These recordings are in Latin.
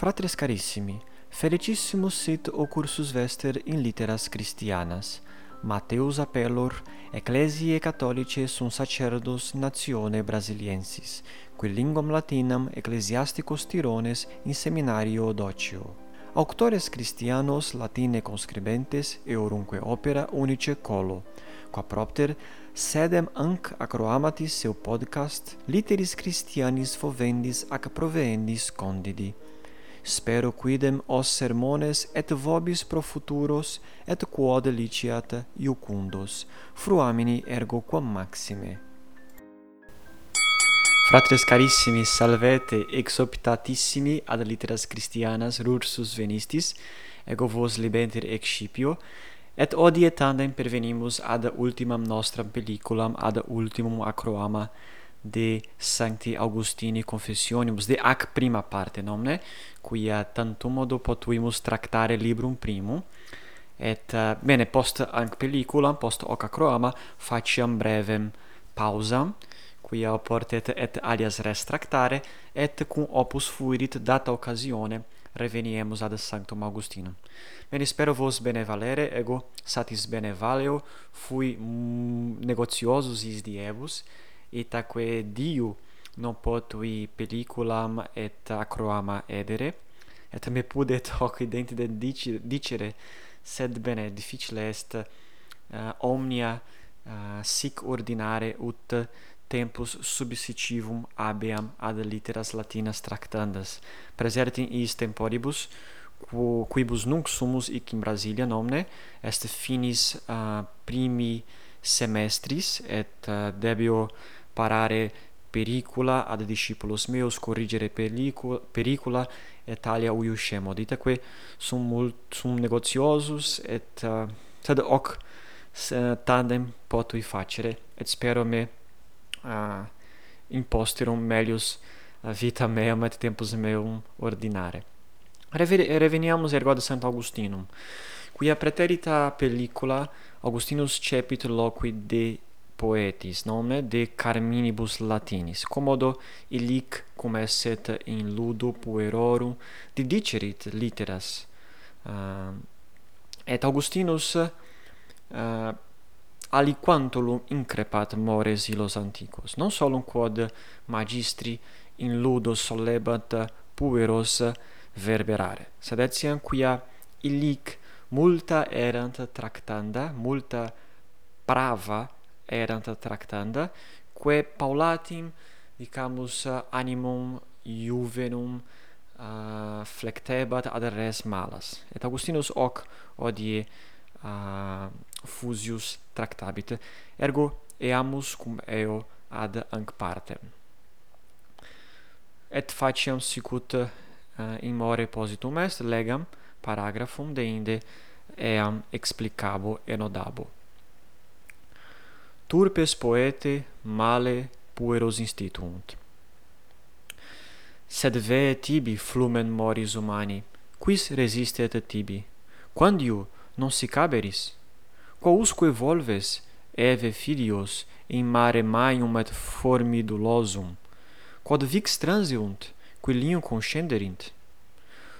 Fratres carissimi, felicissimus sit o cursus vester in litteras Christianas. Mateus appellor Ecclesiae Catholicae sunt sacerdos natione brasiliensis, qui linguam latinam ecclesiasticos tirones in seminario docio. Auctores Christianos latine conscribentes eorunque opera unice colo, qua propter sedem anc acroamatis seu podcast Literis Christianis fovendis ac proveendis condidi spero quidem os sermones et vobis pro futuros et quod liciat iucundos. Fruamini ergo quam maxime. Fratres carissimi, salvete ex optatissimi ad litteras Christianas rursus venistis, ego vos libenter excipio, et odie tandem pervenimus ad ultimam nostram pelliculam ad ultimum acroama de Sancti Augustini Confessionibus, de ac prima parte nomne, quia tantum modo potuimus tractare librum primum, et uh, bene post anc pelliculam post ocacroama faciam brevem pausam quia oportet et alias res tractare et cum opus fuerit data occasione reveniemus ad sanctum augustinum. Bene spero vos bene valere, ego satis bene valeo, fui mm, negotiosus is diebus itaque diu non potui pelliculam et acroama edere. Et me pudet hoc identide dicere sed bene difficile est uh, omnia uh, sic ordinare ut tempus subsicivum abeam ad litteras latinas tractandas. Praesertim is temporibus quibus nunc sumus ic in Brasilia nomne est finis uh, primi semestris et uh, debio parare pericula ad discipulos meus corrigere pericula, pericula et alia uiuscemo ditaque sum mult sum negotiosus et uh, sed hoc tandem potui facere et spero me uh, imposterum melius eh, vita meam et tempus meum ordinare. Reveniamus ergo ad Sant'Augustinum quia praeterita pellicula Augustinus cepit loqui de poetis nome de Carminibus Latinis commodo illic cum esset in ludo puerorum didicerit litteras uh, ehm, et Augustinus uh, aliquantulum increpat mores illos antiquos non solum quod magistri in ludo sollebat pueros verberare sed etiam quia illic multa erant tractanda multa prava erant tractanda quae Paulatim dicamus animum juvenum uh, flectebat ad res malas. Et Augustinus hoc odie uh, fusius tractabit ergo eamus cum eo ad anc partem et faciam sicut uh, in more positum est legam paragraphum deinde eam explicabo enodabo turpes poete male pueros instituunt. Sed ve tibi flumen moris humani, quis resistet tibi? Quandiu non si caberis? Quo usque volves, eve filios, in mare maium et formidulosum, quod vix transiunt, quilium conscenderint?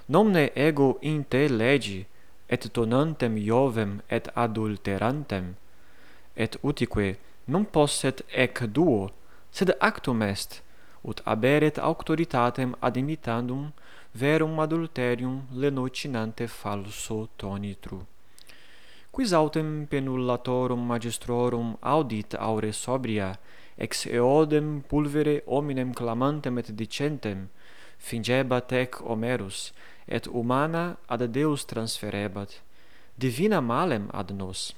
Nomne ego in te legi, et tonantem Iovem et adulterantem, et utique non posset ec duo sed actum est ut aberet auctoritatem ad imitandum verum adulterium lenocinante falso tonitru quis autem penullatorum magistrorum audit aure sobria ex eodem pulvere hominem clamantem et dicentem fingebat ec Homerus et humana ad Deus transferebat. Divina malem ad nos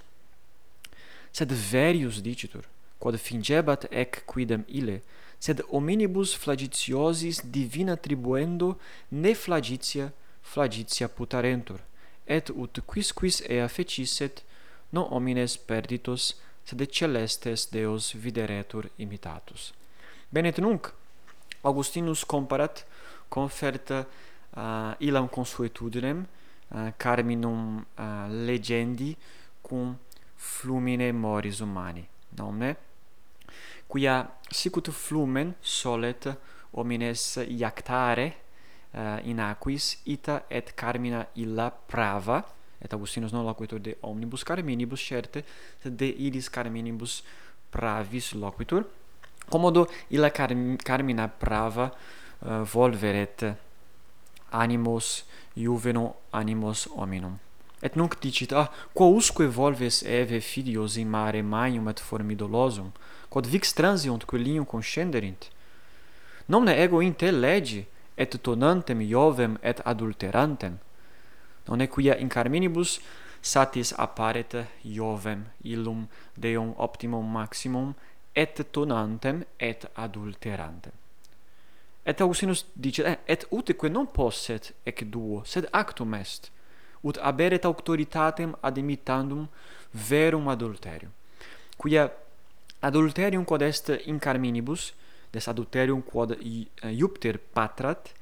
sed verius dicitur, quod fingebat ec quidem ile, sed hominibus flagitiosis divina tribuendo ne flagitia flagitia putarentur, et ut quisquis ea fecisset, non homines perditos, sed celestes Deos videretur imitatus. Benet nunc, Augustinus comparat conferta uh, ilam consuetudinem, uh, carminum uh, legendi, cum flumine moris humani nomne quia sicut flumen solet homines iactare uh, in aquis ita et carmina illa prava et Augustinus non loquitur de omnibus carminibus certe sed de illis carminibus pravis loquitur commodo illa carmina prava uh, volveret animos juvenum animos hominum et nunc dicit ah quousque volves eve filios in mare maium et formidolosum quod vix transiunt quilium conscenderint? Nomne ego in te legi, et tonantem iovem et adulterantem. Non quia in carminibus satis apparet iovem illum deum optimum maximum et tonantem et adulterantem. Et Augustinus dicit eh, et uteque non posset ec duo sed actum est ut aberet auctoritatem ad imitandum verum adulterium quia adulterium quod est in carminibus des adulterium quod eh, iupter patrat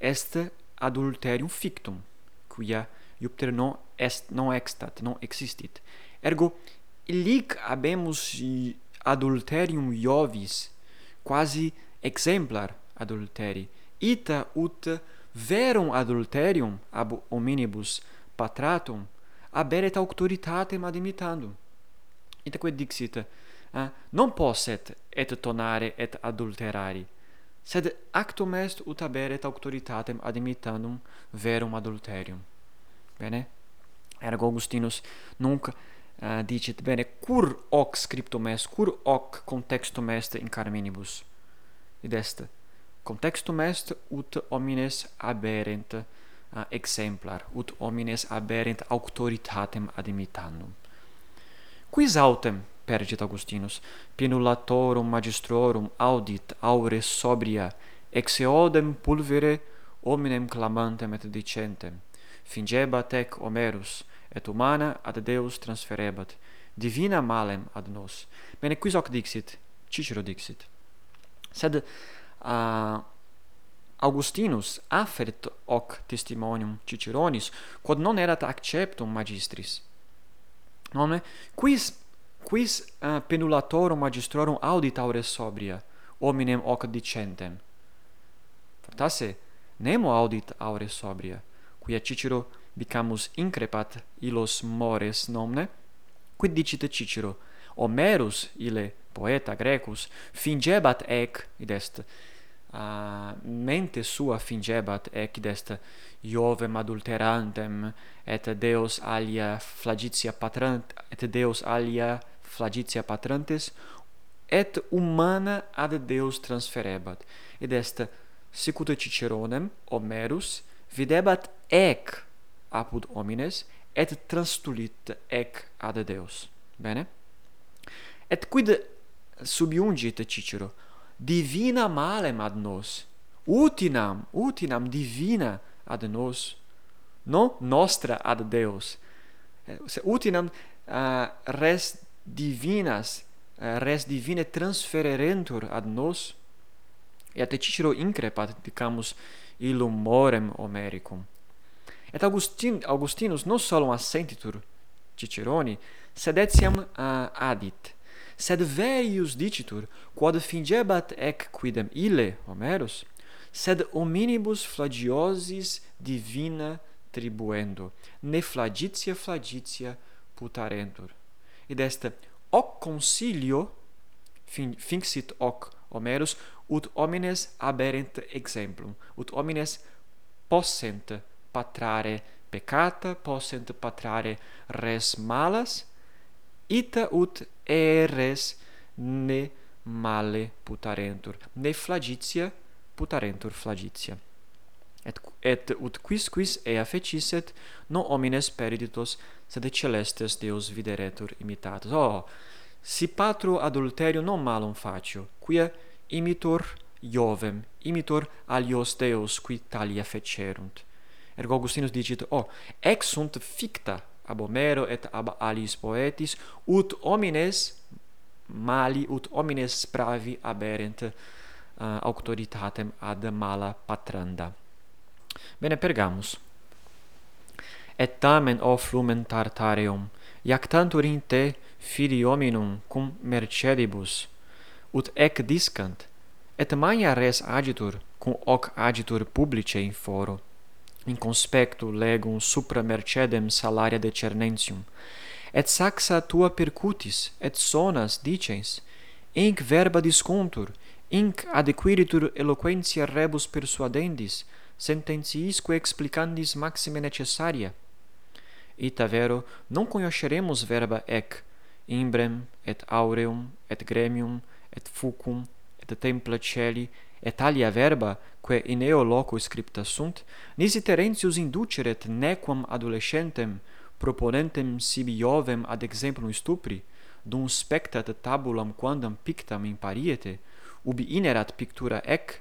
est adulterium fictum quia iupter non est non extat non existit. Ergo illic habemus adulterium iovis quasi exemplar adulteri ita ut verum adulterium ab hominibus patratum aberet auctoritatem ad imitandum. Itaque dixit eh, non posset et tonare et adulterari sed actum est ut haberet auctoritatem ad imitandum verum adulterium. Bene? Ergo augustinus nunc uh, dicit bene cur hoc scriptum est cur hoc contextum est in carminibus? Id est contextum est ut homines aberent exemplar ut homines aberent auctoritatem ad imitandum quis autem pergit augustinus penulatorum magistrorum audit aure sobria ex eodem pulvere hominem clamantem et dicentem fingebat ec homerus et humana ad deus transferebat divina malem ad nos. Bene quis hoc dixit? Cicero dixit. Sed uh, Augustinus affert hoc testimonium Ciceronis, quod non erat acceptum magistris. Nome, quis, quis uh, penulatorum magistrorum audit aure sobria, hominem hoc dicentem. Fortasse, nemo audit aure sobria, quia Cicero bicamus increpat illos mores nomne, quid dicit Cicero, Homerus, ile poeta grecus, fingebat ec, id est, uh, mente sua fingebat ecdest Iovem adulterantem et Deus alia flagitia patrant et Deus alia flagitia patrantes et humana ad Deus transferebat. Id est sicut Ciceronem Homerus videbat ec apud homines et transtulit ec ad Deus. Bene? Et quid subiungit Cicero? divina malem ad nos. Utinam utinam divina ad nos non nostra ad deos eh, utinam uh, res divinas uh, res divine transfererentur ad nos et Cicero increpat dicamus illum morem Homericum. Et Augustin Augustinus non solum assentitur Ciceroni sed etiam uh, adit sed verius dicitur quod fingebat ec quidem ille Homeros sed hominibus flagiosis divina tribuendo ne flagitia flagitia putarentur. Id est hoc consilio fin, finxit hoc Homeros ut homines aberent exemplum ut homines possent patrare peccata possent patrare res malas ita ut eres ne male putarentur ne flagitia putarentur flagitia. Et et ut quis quis ea fecisset non homines perditos sed celestes deos videretur imitatus oh si patro adulterio non malum facio quia imitor Iovem imitor alios deos qui talia fecerunt. Ergo Augustinus dicit oh ex sunt ficta ab Homero et ab alis poetis ut homines mali ut homines pravi aberent uh, auctoritatem ad mala patranda. Bene pergamus. Et tamen o flumen tartareum iactantur in te fili hominum cum mercedibus ut ec discant et mania res agitur cum hoc agitur publice in foro in conspectu legum supra mercedem salaria de cernentium. et saxa tua percutis et sonas dicens inc verba discuntur, inc adequiritur eloquentia rebus persuadendis sententiisque explicandis maxime necessaria ita vero non conheceremus verba ec imbrem et aureum et gremium et fucum et templa celi et alia verba quae in eo loco scripta sunt nisi terentius induceret nequam adolescentem proponentem sibi Iovem ad exemplum stupri dum spectat tabulam quandam pictam impariete ubi inerat pictura ec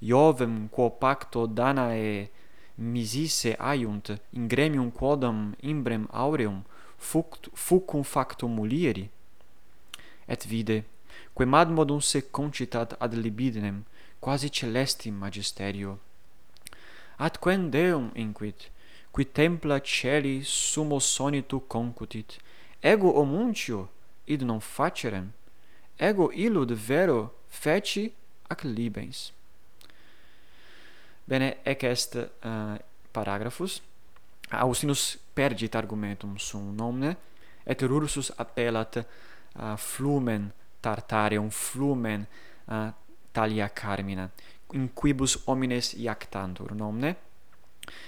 Iovem quo pacto Danae misisse aiunt in gremium quodam imbrem aureum fuct fucum factum mulieri. Et vide quem ad modum se concitat ad libidinem quasi celesti magisterio adquem deum inquit qui templa celi sumo sonitu concutit. Ego omuntio id non facerem. Ego illud vero feci ac libens. Bene ec est eh, uh, paragraphus Augustinus pergit argumentum sum nomne et rursus appellat uh, eh, flumen Tartarium flumen uh, talia carmina in quibus homines iactantur nomne?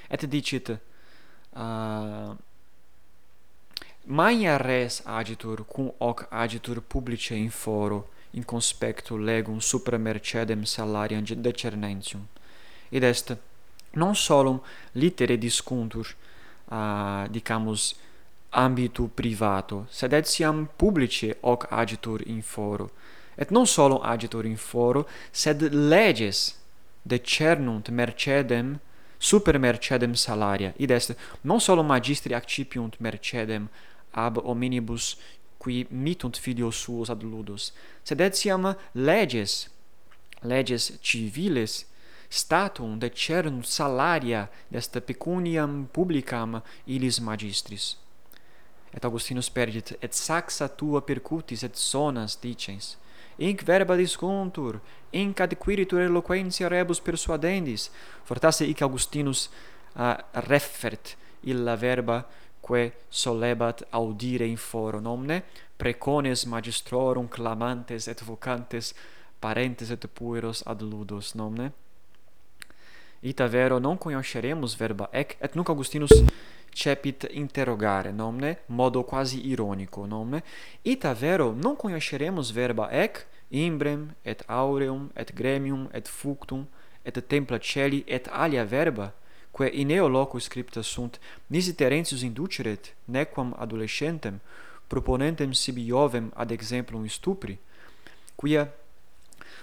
Et dicit uh, Maia res agitur cum hoc agitur publice in foro in conspectu legum supra mercedem salariam decernentium id est non solum litere discuntur uh, dicamus ambitu privato sed etiam publice hoc agitur in foro et non solum agitur in foro, sed leges decernunt mercedem super mercedem salaria. Id est non solum magistri accipiunt mercedem ab hominibus qui mitunt filios suos ad ludus, sed etiam leges leges civiles statum decernunt salaria desta pecuniam publicam illis magistris. Et Augustinus perdit et saxa tua percutis et sonas dicens Inc verba discuntur, inc adquiritur eloquentia rebus persuadendis. Fortasse hic Augustinus uh, refert illa verba quae solebat audire in foro nomne precones magistrorum clamantes et vocantes parentes et pueros ad ludos nomne ita vero non conosceremos verba ec et nunc Augustinus cepit interrogare, nomne, modo quasi ironico, nomne, ita vero non conosceremos verba ec, imbrem, et aureum, et gremium, et fuctum, et templa celi, et alia verba, quae in eo loco scripta sunt, nisi terentius induceret, nequam adolescentem, proponentem sibi Iovem ad exemplum stupri, quia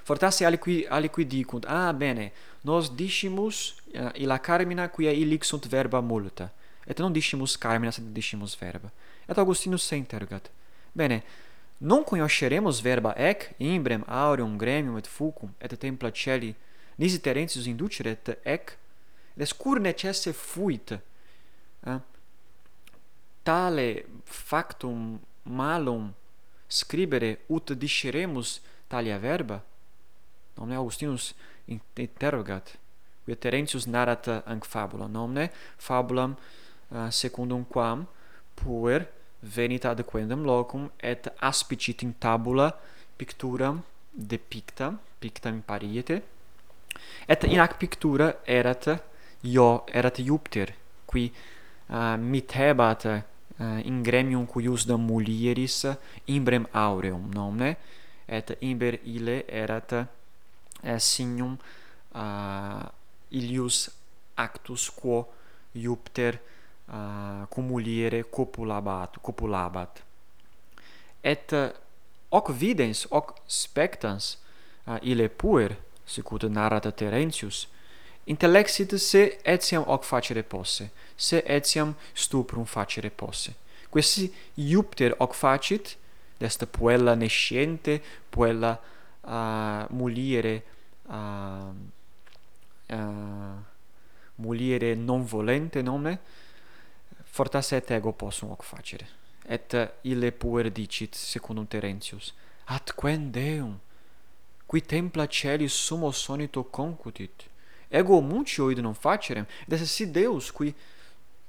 fortasse aliqui aliqui dicunt ah bene nos discimus uh, illa carmina quia illic sunt verba multa et non discimus carmina sed discimus verba. Et Augustinus senteret. Bene, non conosceremos verba ec imbrem aureum gremium et fulcum et templa celi nisi terentius induceret ec descur necesse fuit eh? tale factum malum scribere ut disceremus talia verba nomne Augustinus interrogat quia terentius narrat anc fabula nomne fabulam uh, secundum quam puer venit ad quendam locum et aspicit in tabula picturam depicta pictam pariete et in ac pictura erat io erat Jupiter qui ah, uh, mithebat uh, ah, in gremium cuiusdam mulieris imbrem aureum nomne et imber ile erat uh, signum uh, ilius actus quo iupter uh, cum muliere copulabat, copulabat. Et uh, hoc videns, hoc spectans, uh, ile puer, sicut narrata Terentius, intellexit se etiam hoc facere posse, se etiam stuprum facere posse. Questi iupter hoc facit, desta puella nesciente, puella uh, muliere uh, uh, muliere non volente nome, fortasse et ego possum hoc facere et ille puer dicit secundum Terentius atquen Deum? Qui templa celi sumo sonito concutit? Ego mutio id non facerem et esse si Deus qui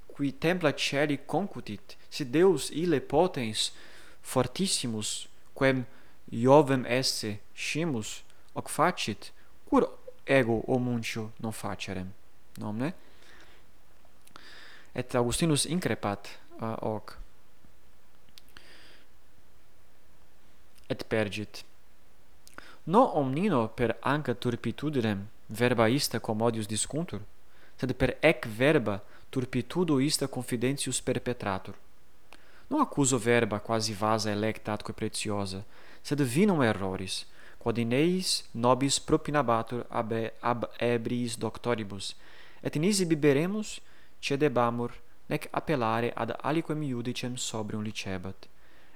qui templa celi concutit si Deus ille potens fortissimus quem Iovem esse scimus hoc facit cur ego o mutio non facerem? Nomne? et Augustinus increpat uh, hoc et pergit. No omnino per anca turpitudinem verba ista commodius discuntur sed per ec verba turpitudo ista confidentius perpetratur. Non accuso verba quasi vasa electa atque preciosa sed vinum erroris quod in eis nobis propinabatur ab, ab ebris doctoribus et nisi biberemus cedebamur, nec appellare ad aliquem iudicem sobrium licebat.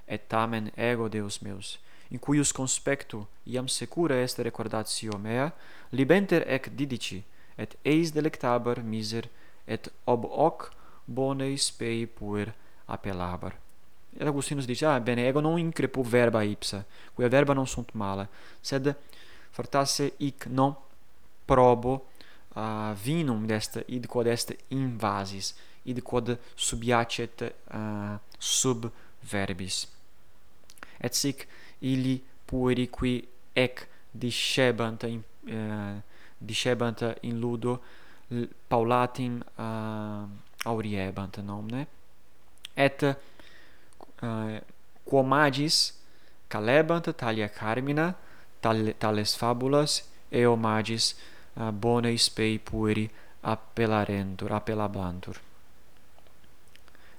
Et tamen ego Deus meus, in cuius conspectu iam secura est recordatio mea, libenter ec didici, et eis delectabar miser, et ob hoc bone spei puer appellabar. Et Augustinus dice, ah, bene, ego non increpu verba ipsa, quia verba non sunt mala, sed fortasse hic non probo uh, vinum dest id quod est invasis id quod subiacet uh, sub verbis et sic illi pueriqui ec discebant in uh, discebant in ludo paulatim uh, auriebant nomne et uh, quom magis calebant talia carmina tal, tales fabulas eo magis bonei spei pueri appellarentur, appellabantur.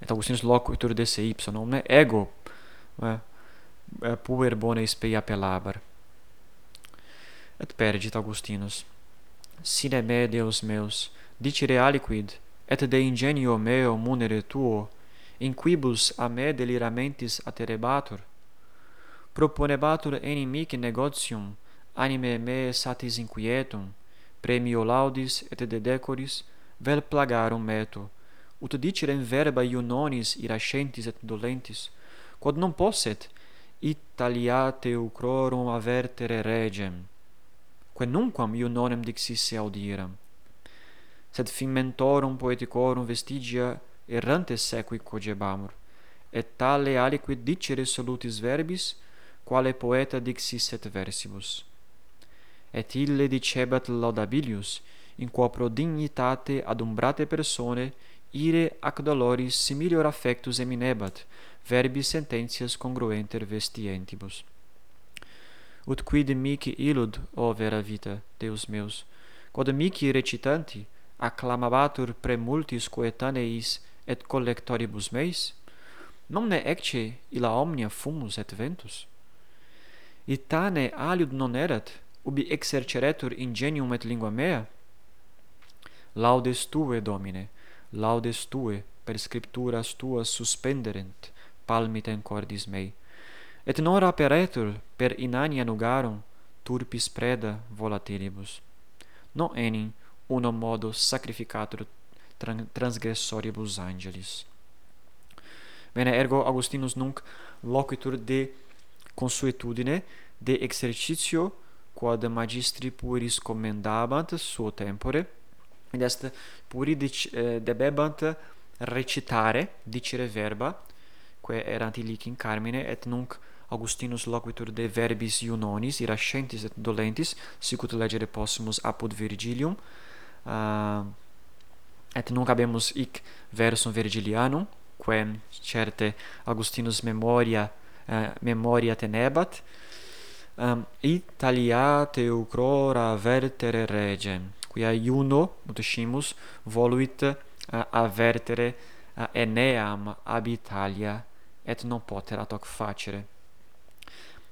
Et Augustinus loquitur de se ipso, non ego eh, puer bone spei appellabar. Et pergit Augustinus, sine me, Deus meus, dicere aliquid, et de ingenio meo munere tuo, in quibus a me deliramentis aterebatur, proponebatur enim mihi negotium, anime me satis inquietum, premio laudis et dedecoris vel plagarum meto. Ut dicerem verba iunonis irascentis et dolentis quod non posset italiate ucrorum avertere regem quae nunquam iunonem dixisse audiram. Sed fimentorum poeticorum vestigia errantes sequi cogebamur et tale aliquid dicere solutis verbis quale poeta dixisset versibus et ille dicebat laudabilius in quo pro dignitate adumbrate persone ire ac dolores similior affectus eminebat verbi sententias congruenter vestientibus ut quid mihi illud o vera vita deus meus? Quod mic recitanti acclamabatur premultis coetaneis et collectoribus meis? Nomne ecce illa omnia fumus et ventus? Itane aliud non erat ubi exerceretur ingenium et lingua mea? Laudes tue domine laudes tue per scripturas tuas suspenderent palmitem cordis mei. Et non raperetur per inania nugarum turpis preda volatilibus. Non enim uno modo sacrificatur transgressoribus angelis. Bene ergo augustinus nunc loquitur de consuetudine de exercitio quod magistri puris commendabant suo tempore ed est puri dic, eh, debebant recitare dicere verba quae erant illic in carmine et nunc Augustinus loquitur de verbis iunonis irascentis et dolentis sicut legere possumus apud Virgilium uh, et nunc habemus hic versum Virgilianum quem certe Augustinus memoria uh, memoria tenebat um, Italiate ucrora vertere regem, quia Iuno, mutuscimus, voluit eh, uh, avertere uh, eh, Eneam ab Italia, et non poterat hoc facere.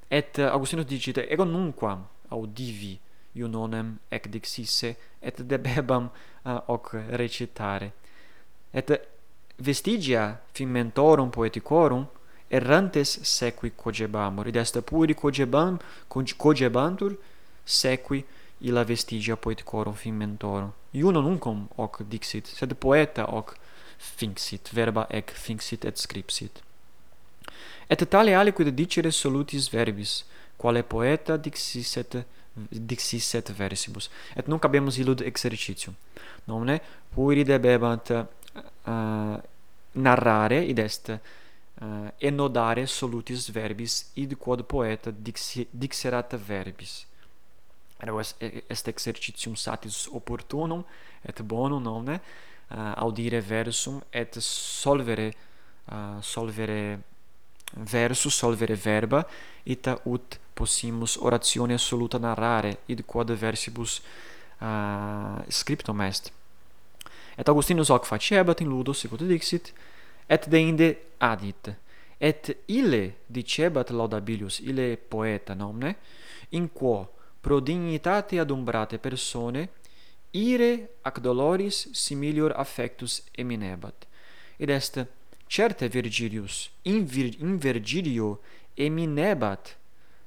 Et uh, Augustinus dicit, ego nunquam audivi Iunonem ec dixisse, et debebam uh, hoc recitare. Et vestigia fim mentorum poeticorum, errantes sequi cogebamur. Id est pueri cogebam cogebantur sequi illa vestigia poeticorum fimentorum. Iuno nuncum hoc dixit sed poeta hoc finxit verba ec finxit et scripsit. Et tale aliquid dicere solutis verbis quale poeta dixisset dixisset versibus. Et nunc habemus illud exercitium nomne pueri debebant uh, eh, narrare id est uh, enodare solutis verbis id quod poeta dixi, dixerat verbis. Eros est exercitium satis opportunum et bonum nomne uh, eh, audire versum et solvere uh, solvere versus solvere verba ita ut possimus oratione soluta narrare id quod versibus uh, scriptum est. Et Augustinus hoc facebat in ludo sicut dixit et deinde adit. Et ille dicebat laudabilius ille poeta nomne in quo pro dignitate adumbrate persone ire ac doloris similior affectus eminebat. Id est certe Virgilius in, vir, in Virgilio eminebat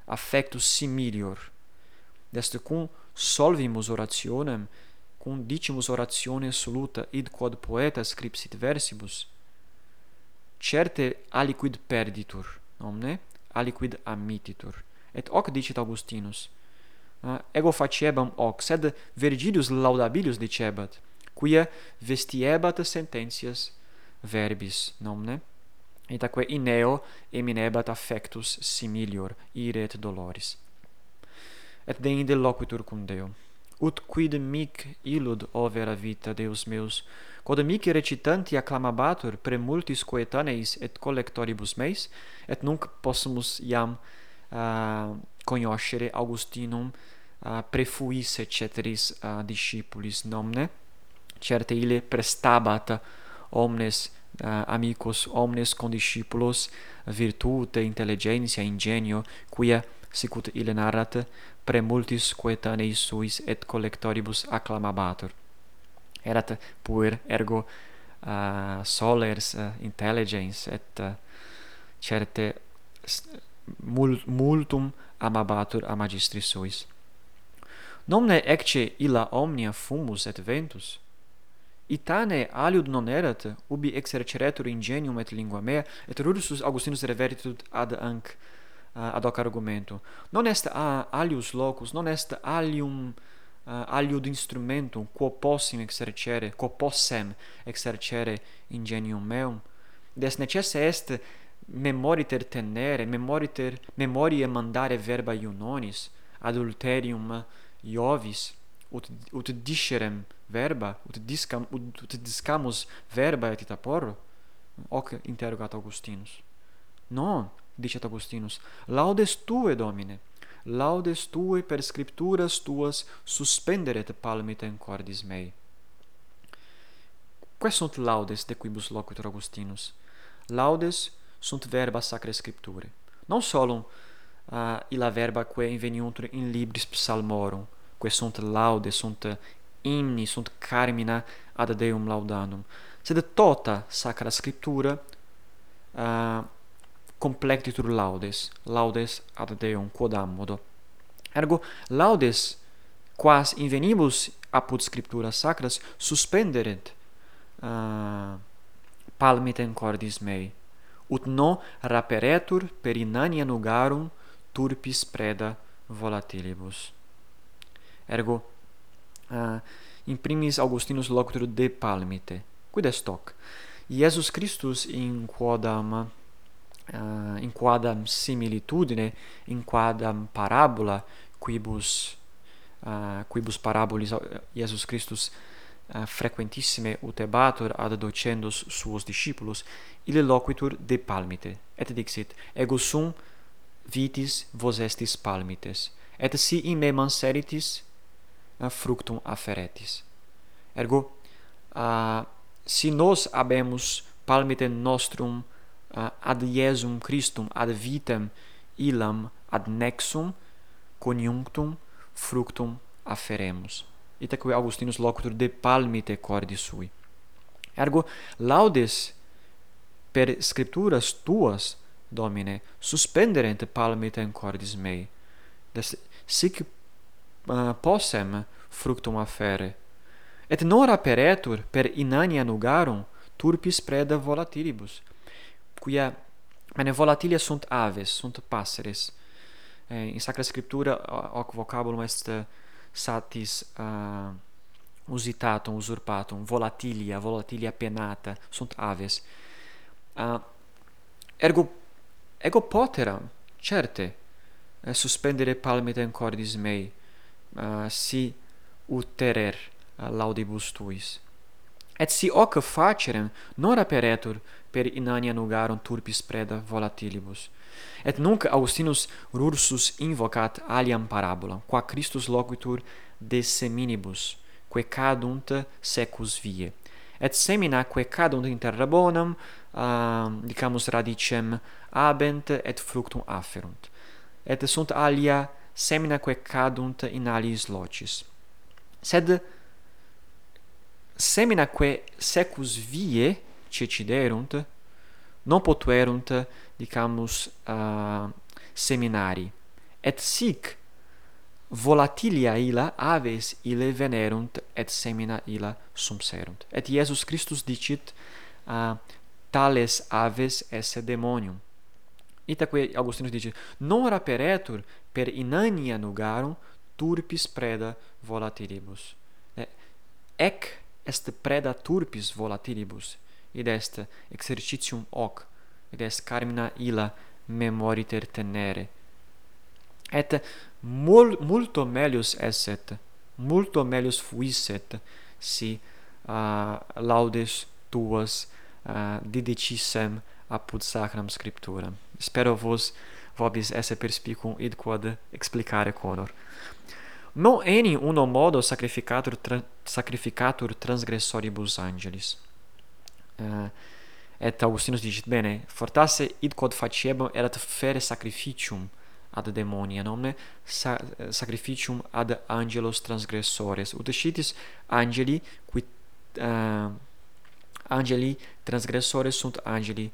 affectus similior. Dest cum solvimus orationem cum dicimus oratione soluta id quod poeta scripsit versibus certe aliquid perditur omne? Aliquid amititur. Et hoc dicit augustinus. Ah, ego faciebam hoc sed virgilius laudabilius dicebat quia vestiebat sententias verbis nomne? Itaque ineo eminebat affectus similior ire et doloris. Et deinde loquitur cum Deo ut quid mic illud overa vita Deus meus, quod mic recitanti acclamabatur pre multis coetaneis et collectoribus meis, et nunc possumus iam ah, uh, cognoscere Augustinum ah, uh, prefuisse ceteris uh, discipulis nomne, certe ille prestabat omnes uh, amicos, omnes condiscipulos virtute, intelligentia, ingenio, quia sicut ille narrat, premultis coetaneis suis et collectoribus acclamabatur. Erat puer ergo uh, solers uh, intelligens et uh, certe multum amabatur a magistris suis. Nomne ecce illa omnia fumus et ventus, Itane aliud non erat, ubi exerceretur ingenium et lingua mea, et rursus Augustinus revertit ad anc Eh, ad hoc argumentum. Non est a alius locus, non est alium eh, uh, aliud instrumentum quo possim exercere, quo possem exercere ingenium meum. Des necesse est memoriter tenere, memoriter memoriae mandare verba iunonis adulterium Iovis ut ut discerem verba, ut discam ut, ut discamus verba et ita porro. Hoc interrogat Augustinus. Non, dicet Augustinus, laudes tue, Domine, laudes tue per scripturas tuas suspenderet palmitem cordis mei. Quae sunt laudes de quibus loquitur Augustinus? Laudes sunt verba sacra scripture. Non solum uh, illa verba quae inveniuntur in libris psalmorum, quae sunt laudes, sunt hymni, sunt carmina ad Deum laudanum, sed tota sacra scriptura uh, complectitur laudes, laudes ad Deum quod ammodo. Ergo laudes quas invenibus apud scripturas sacras suspenderent uh, palmitem cordis mei, ut no raperetur per inania nugarum turpis preda volatilibus. Ergo, uh, in primis Augustinus locutur de palmite, quid est hoc? Iesus Christus in quodam uh, in quadam similitudine in quadam parabola quibus uh, quibus parabolis eh, Iesus Christus uh, frequentissime utebatur ad docendos suos discipulos ille loquitur de palmite et dixit ego sum vitis vos estis palmites et si in me manseritis uh, fructum afferetis ergo uh, si nos habemus palmite nostrum ad Iesum Christum ad vitam illam ad nexum coniunctum fructum afferemus itaque Augustinus locutur de palmite cordi sui. Ergo laudes per scripturas tuas Domine suspenderent palmitem cordis mei des sic uh, possem fructum affere et nora peretur per inania nugarum turpis preda volatilibus quia mene volatilia sunt aves, sunt passeres. Eh, in Sacra Scriptura hoc vocabulum est eh, satis uh, usitatum, usurpatum, volatilia, volatilia penata, sunt aves. Uh, ergo, ego poteram, certe, eh, suspendere palmitem cordis mei, uh, si uterer uh, laudibus tuis et si hoc facerem non aperetur per inania nugarum turpis preda volatilibus. Et nunc Augustinus Rursus invocat aliam parabolam, qua Christus loquitur de seminibus, quae cadunt secus vie. Et semina quae cadunt in terra bonam, uh, ehm, dicamus radicem abent et fructum afferunt. Et sunt alia semina quae cadunt in aliis locis. Sed seminaque secus vie ceciderunt non potuerunt dicamus uh, seminari. Et sic volatilia illa aves ille venerunt et semina illa sumserunt. Et Iesus Christus dicit uh, tales aves esse demonium. Itaque Augustinus dicit non raperetur per inania nugarum turpis preda volatilibus. Ec est preda turpis volatilibus, id est exercitium hoc, id est carmina illa memoriter tenere. Et mul, multo melius esset, multo melius fuisset, si uh, laudes tuas uh, didicissem apud sacram scripturam. Spero vos vobis esse perspicum id quod explicare conor non enim uno modo sacrificatur, tra, sacrificatur transgressoribus angelis. Uh, et Augustinus dicit, bene, fortasse id quod faciebam erat fere sacrificium ad demonia, nomne sa, sacrificium ad angelos transgressores. Ut scitis angeli, qui uh, angeli transgressores sunt angeli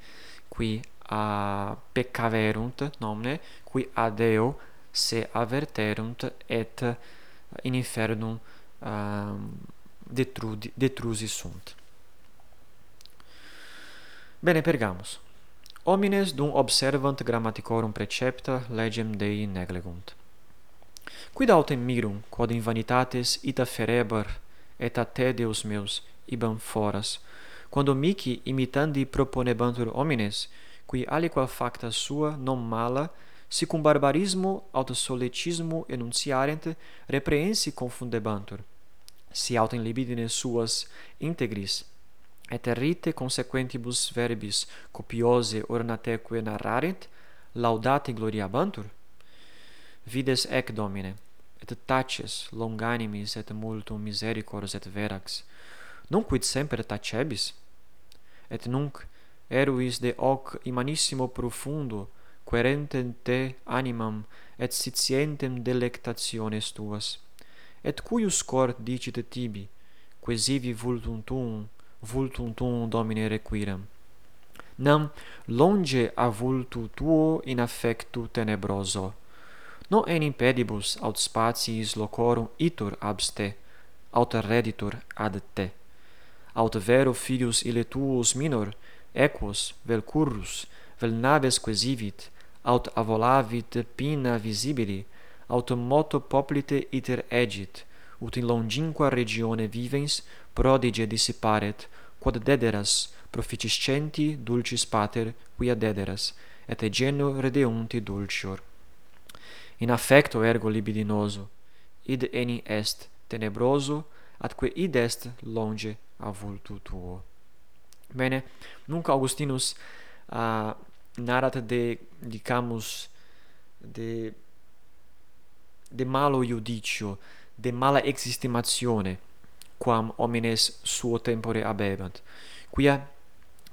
qui uh, peccaverunt, nomne, qui ad eo se averterunt et in infernum um, detrudi, detrusi sunt. Bene, pergamus. Homines dum observant grammaticorum precepta legem Dei neglegunt. Quid autem mirum, quod in vanitates ita ferebar et a te Deus meus ibam foras, quando mici imitandi proponebantur homines, qui aliqua facta sua non mala si cum barbarismo aut solecismo enunciarent reprehensi confundebantur. Si autem libidine suas integris et rite consequentibus verbis copiose ornateque narrarent laudate gloriabantur? Vides ec domine et taces longanimis et multum misericors et verax. Non quid semper tacebis? Et nunc eruis de hoc imanissimo profundo querentem te animam et scientem delectationes tuas. Et cuius cor dicit tibi quesivi vultum tuum vultum tuum domine requiram. Nam longe a vultu tuo in affectu tenebroso. No enim pedibus aut spatiis locorum itur abste aut reditur ad te. Aut vero filius ille tuus minor equos vel currus vel naves quesivit aut avolavit pina visibili, aut moto poplite iter egit, ut in longinqua regione vivens prodige dissiparet, quod dederas proficiscenti dulcis pater quia dederas, et egeno redeunti dulcior. In affecto ergo libidinoso, id eni est tenebroso, atque id est longe a vultu tuo. Bene, nunc Augustinus uh, narat de dicamus de de malo iudicio de mala existimatione quam homines suo tempore habebant. Quia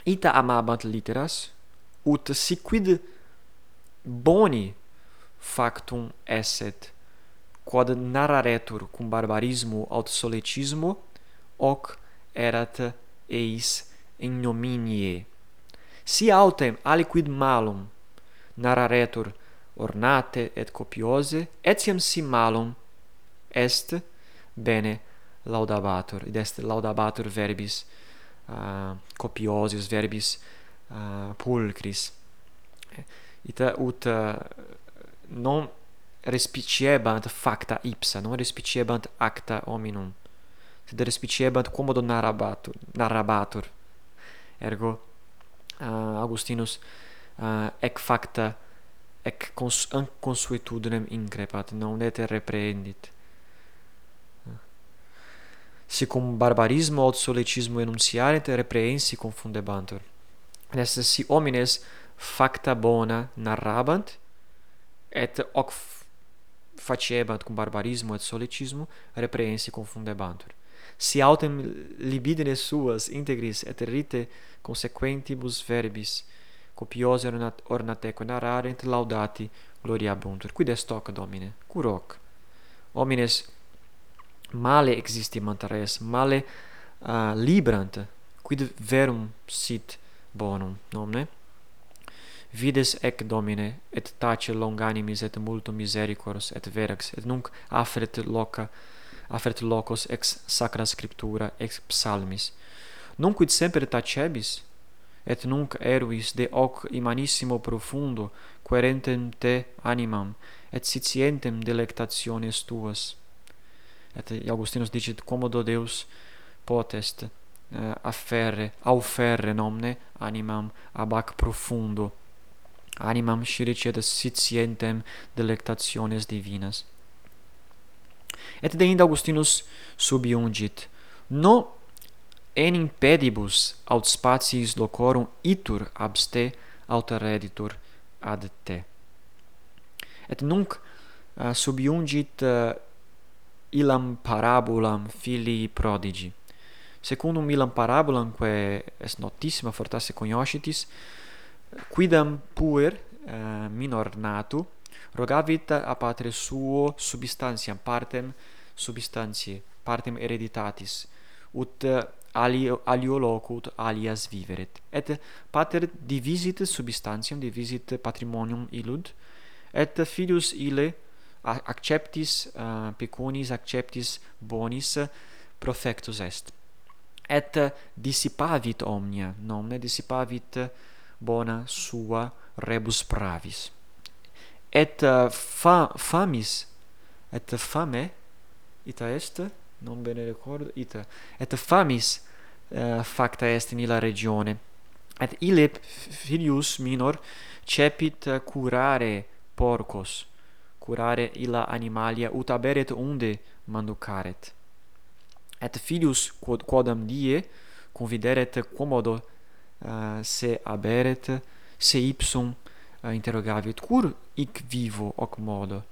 ita amabant litteras ut siquid boni factum esset quod narraretur cum barbarismo aut soletismo hoc erat eis in nominie si autem aliquid malum nararetur ornate et copiose etiam si malum est bene laudabatur id est laudabatur verbis ah, uh, copiosius verbis uh, pulcris. It ut uh, non respiciebant facta ipsa non respiciebant acta hominum sed respiciebant quomodo narrabatur narrabatur ergo Ah, uh, Augustinus uh, ah, ec facta ec cons consuetudinem increpat non et reprehendit ah. si cum barbarismo aut solecismo enunciaret reprehensi confundebantur. Et si homines facta bona narrabant et hoc facebant cum barbarismo et solecismo reprehensi confundebantur. Si autem libidine suas integris et rite consequentibus verbis copiosa ornateco narrarent laudati gloriabuntur. Quid est hoc, Domine? Cur hoc? Homines male existimant res, male uh, librant, quid verum sit bonum, nomne? Vides ec Domine, et tace longanimis et multum misericors et verax, et nunc afferet loca, afferet locos ex sacra scriptura, ex psalmis, Nunc quid semper tacebis et nunc eruis de hoc imanissimo profundo querentem te animam et sitientem delectationes tuas. Et Augustinus dicit commodo Deus potest uh, afferre auferre nomne animam ab hac profundo. Animam scirici sitientem delectationes divinas. Et deinde Augustinus subiungit no en impedibus aut spatiis locorum itur abste alter reditur ad te. Et nunc uh, subiungit uh, illam parabulam filii prodigi. Secundum illam parabulam, quae est notissima fortasse cognoscitis, quidam puer uh, minor natu, rogavit a patre suo substantiam partem substantiae, partem hereditatis, ut uh, alio alio locut alias viveret et pater divisit substantiam divisit patrimonium illud et filius ille acceptis uh, pecunis acceptis bonis profectus est. Et dissipavit omnia nomne dissipavit bona sua rebus pravis. Et uh, fa famis et fame ita est non bene ricordo ita et famis uh, facta est in illa regione. Et ille filius minor cepit curare porcos curare illa animalia ut aberet unde manducaret. Et filius quod quodam die convideret commodo uh, se aberet se ipsum eh, uh, interrogavit cur hic vivo hoc modo?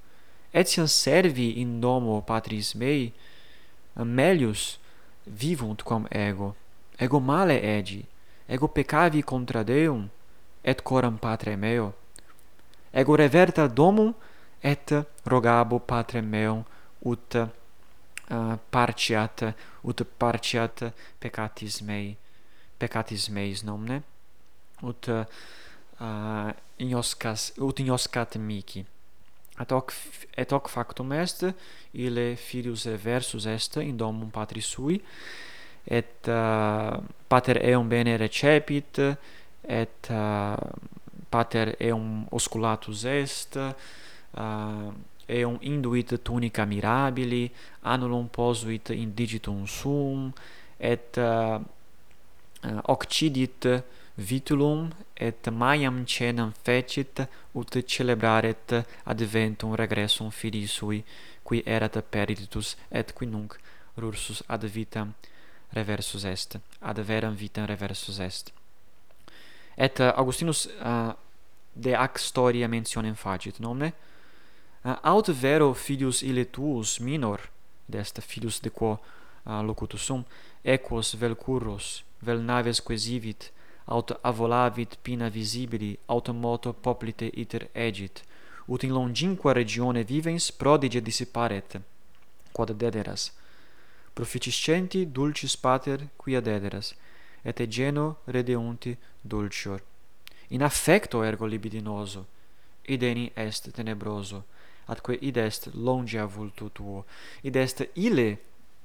Etiam servi in domo patris mei Eh, Amelius vivunt quam ego, ego male egi, ego peccavi contra Deum, et coram patre meo. Ego reverta domum, et rogabo patrem meum, ut eh, uh, partiat, ut partiat peccatis mei, peccatis meis nomne, ut eh, uh, inoscas, ut inoscat mihi et hoc, et hoc factum est, ille filius versus est in domum patris sui, et uh, pater eum bene recepit, et uh, pater eum osculatus est, uh, eum induit tunica mirabili, annulum posuit in digitum suum, et uh, uh occidit vitulum et maiam cenam fecit ut celebraret adventum regressum filii sui qui erat perditus et qui nunc rursus ad vitam reversus est ad veram vitam reversus est. Et uh, Augustinus uh, de ac storia mentionem facit nomne uh, aut vero filius ille tuus minor desta filius de quo uh, locutus sum equos vel curros vel naves quesivit aut avolavit pina visibili, automoto poplite iter egit, ut in longinqua regione vivens prodige dissiparet, quod dederas. Proficiscenti dulcis pater quia dederas, et egeno redeunti dulcior. In affecto ergo libidinoso, ideni est tenebroso, atque id est longe a tuo, id est ile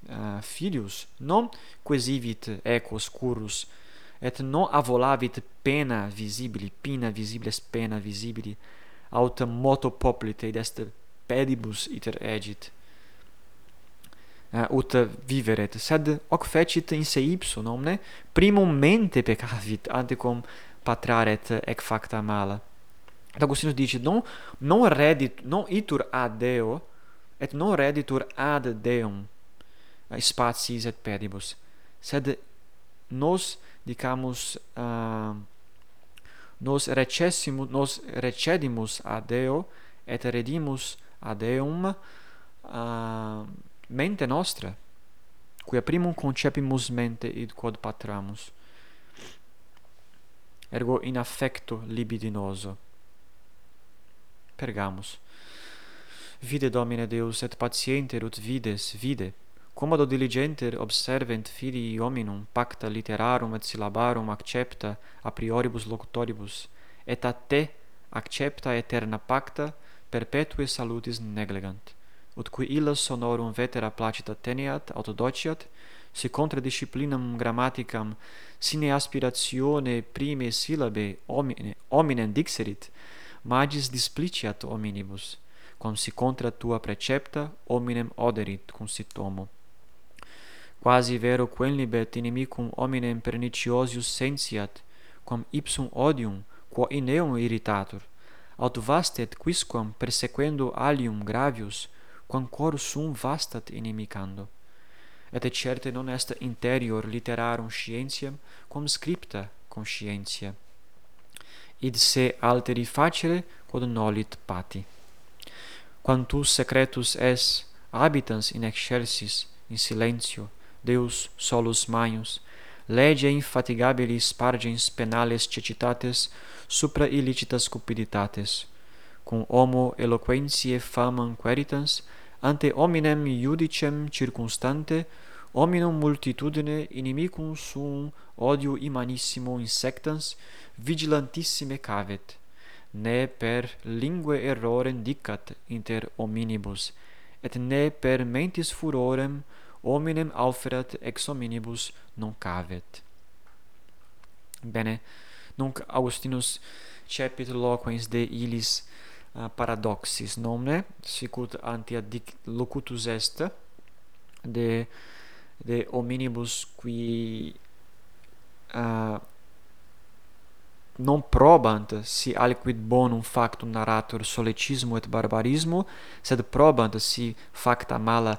uh, eh, filius, non quesivit equos oscurus, et non avolavit pena visibili, pina visibles pena visibili, aut moto poplite, id est pedibus iter egit, uh, ut viveret, sed hoc fecit in se ipsum, nomne, primum mente peccavit, anticum patraret ec facta mala. Et Augustinus dice, non, non redit, non itur ad Deo, et non reditur ad Deum, eh, spatiis et pedibus, sed nos dicamus uh, nos recessimus nos recedimus a Deo et redimus a Deum uh, mente nostra quia primum concepimus mente id quod patramus. Ergo in affecto libidinoso. Pergamus. Vide domine Deus et patienter ut vides vide quomodo diligenter observent filii hominum pacta literarum et syllabarum accepta a prioribus locutoribus et a te accepta aeterna pacta perpetue salutis neglegant ut qui illa sonorum vetera placita teniat autodociat si contra disciplinam grammaticam sine aspiratione prime syllabe homine hominem dixerit magis displiciat hominibus quam si contra tua precepta hominem oderit cum sit tomo quasi vero quenlibet inimicum hominem perniciosius sentiat quam ipsum odium quo in eum irritatur aut vastet quisquam persequendo alium gravius quam cor sum vastat inimicando. Et et certe non est interior literarum scientiam quam scripta conscientia id se alteri facere quod nolit pati. Quantus secretus es habitans in excelsis in silentio Deus solus maius, lege infatigabilis pargens penales cecitates supra illicitas cupiditates, cum homo eloquentiae famam queritans, ante hominem judicem circunstante, hominum multitudine inimicum sum odio imanissimo insectans vigilantissime cavet, ne per lingue errorem dicat inter hominibus, et ne per mentis furorem hominem auferet ex hominibus non cavet. Bene, nunc Augustinus cepit loquens de illis uh, eh, paradoxis nomne, sicut antia dic locutus est de de hominibus qui uh, non probant si aliquid bonum factum narratur solecismo et barbarismo, sed probant si facta mala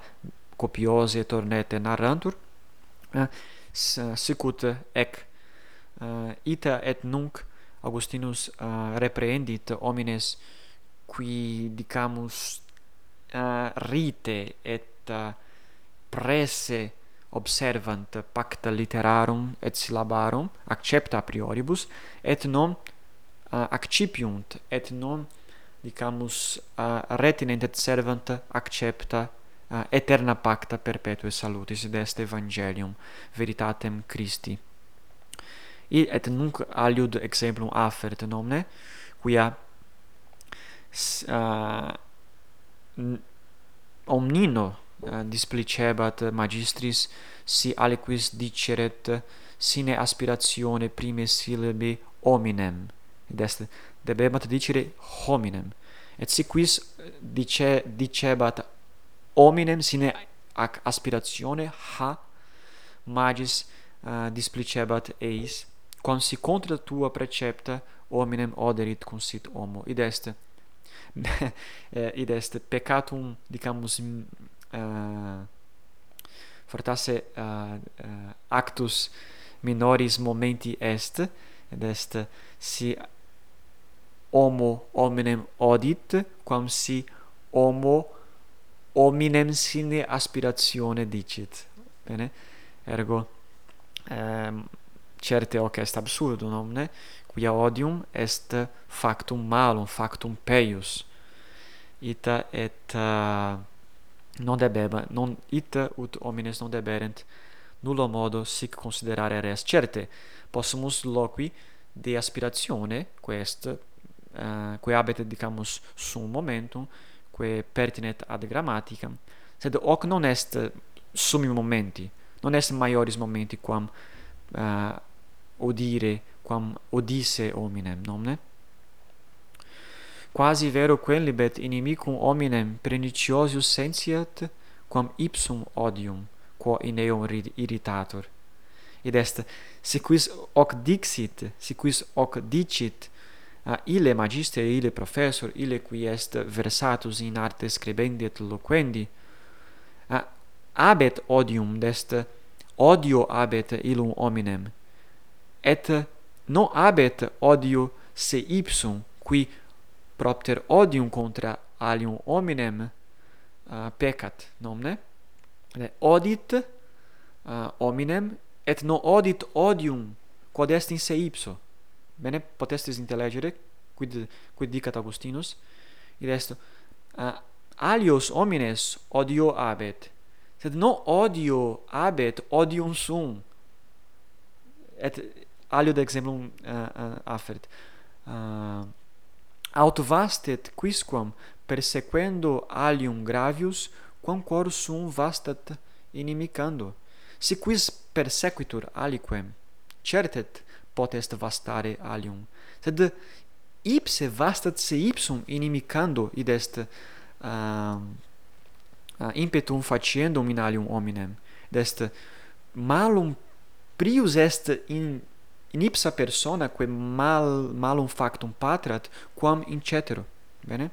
copiose tornete narrantur eh, sicut ec eh, ita et nunc Augustinus eh, reprehendit homines qui dicamus rite et presse observant pacta literarum et syllabarum accepta a prioribus et non accipiunt et non dicamus retinent et servant accepta uh, eterna pacta perpetue salutis id est evangelium veritatem Christi. I et nunc aliud exemplum affert nomne quia uh, omnino uh, displicebat magistris si aliquis diceret sine aspiratione prime syllabe hominem. Id est debebat dicere hominem. Et si quis dice dicebat hominem sine ac aspiratione ha magis uh, displicebat eis quam si contra tua precepta hominem oderit cum sit homo. Id est eh, id est peccatum dicamus uh, fortasse uh, uh, actus minoris momenti est ed est si homo hominem odit quam si homo hominem sine aspiratione dicit. Bene? Ergo ehm, certe hoc est absurdum omne quia odium est factum malum factum peius. Ita et uh, non debeba non ita ut homines non deberent nullo modo sic considerare res. Certe possumus loqui de aspiratione quest uh, eh, quae habet dicamus sum momentum quae pertinet ad grammaticam, sed hoc non est summi momenti, non est maioris momenti quam uh, odire, quam odisse hominem, nomne? Quasi vero quellibet inimicum hominem perniciosius sentiat, quam ipsum odium, quo in eum irritator. Id est, si quis hoc dixit, si quis hoc dicit, uh, ille magister ille professor, ille qui est versatus in arte scribendi et loquendi, uh, abet odium dest, odio abet illum hominem, et non abet odio se ipsum, qui propter odium contra alium hominem uh, peccat nomne? Odit uh, hominem, et non odit odium, quod est in se ipso. Bene, potestis intellegere, quid, quid dicat Augustinus, id est, uh, alios homines odio habet sed non odio habet odium sum, et alio de exemplum uh, uh, affert, uh, aut vastet quisquam persequendo alium gravius, quam cor sum vastat inimicando, si quis persequitur aliquem, certet potest vastare alium. Sed ipse vastat se ipsum inimicando id est uh, uh, impetum faciendum in alium hominem. Id est malum prius est in in ipsa persona quae mal malum factum patrat quam in cetero. Bene?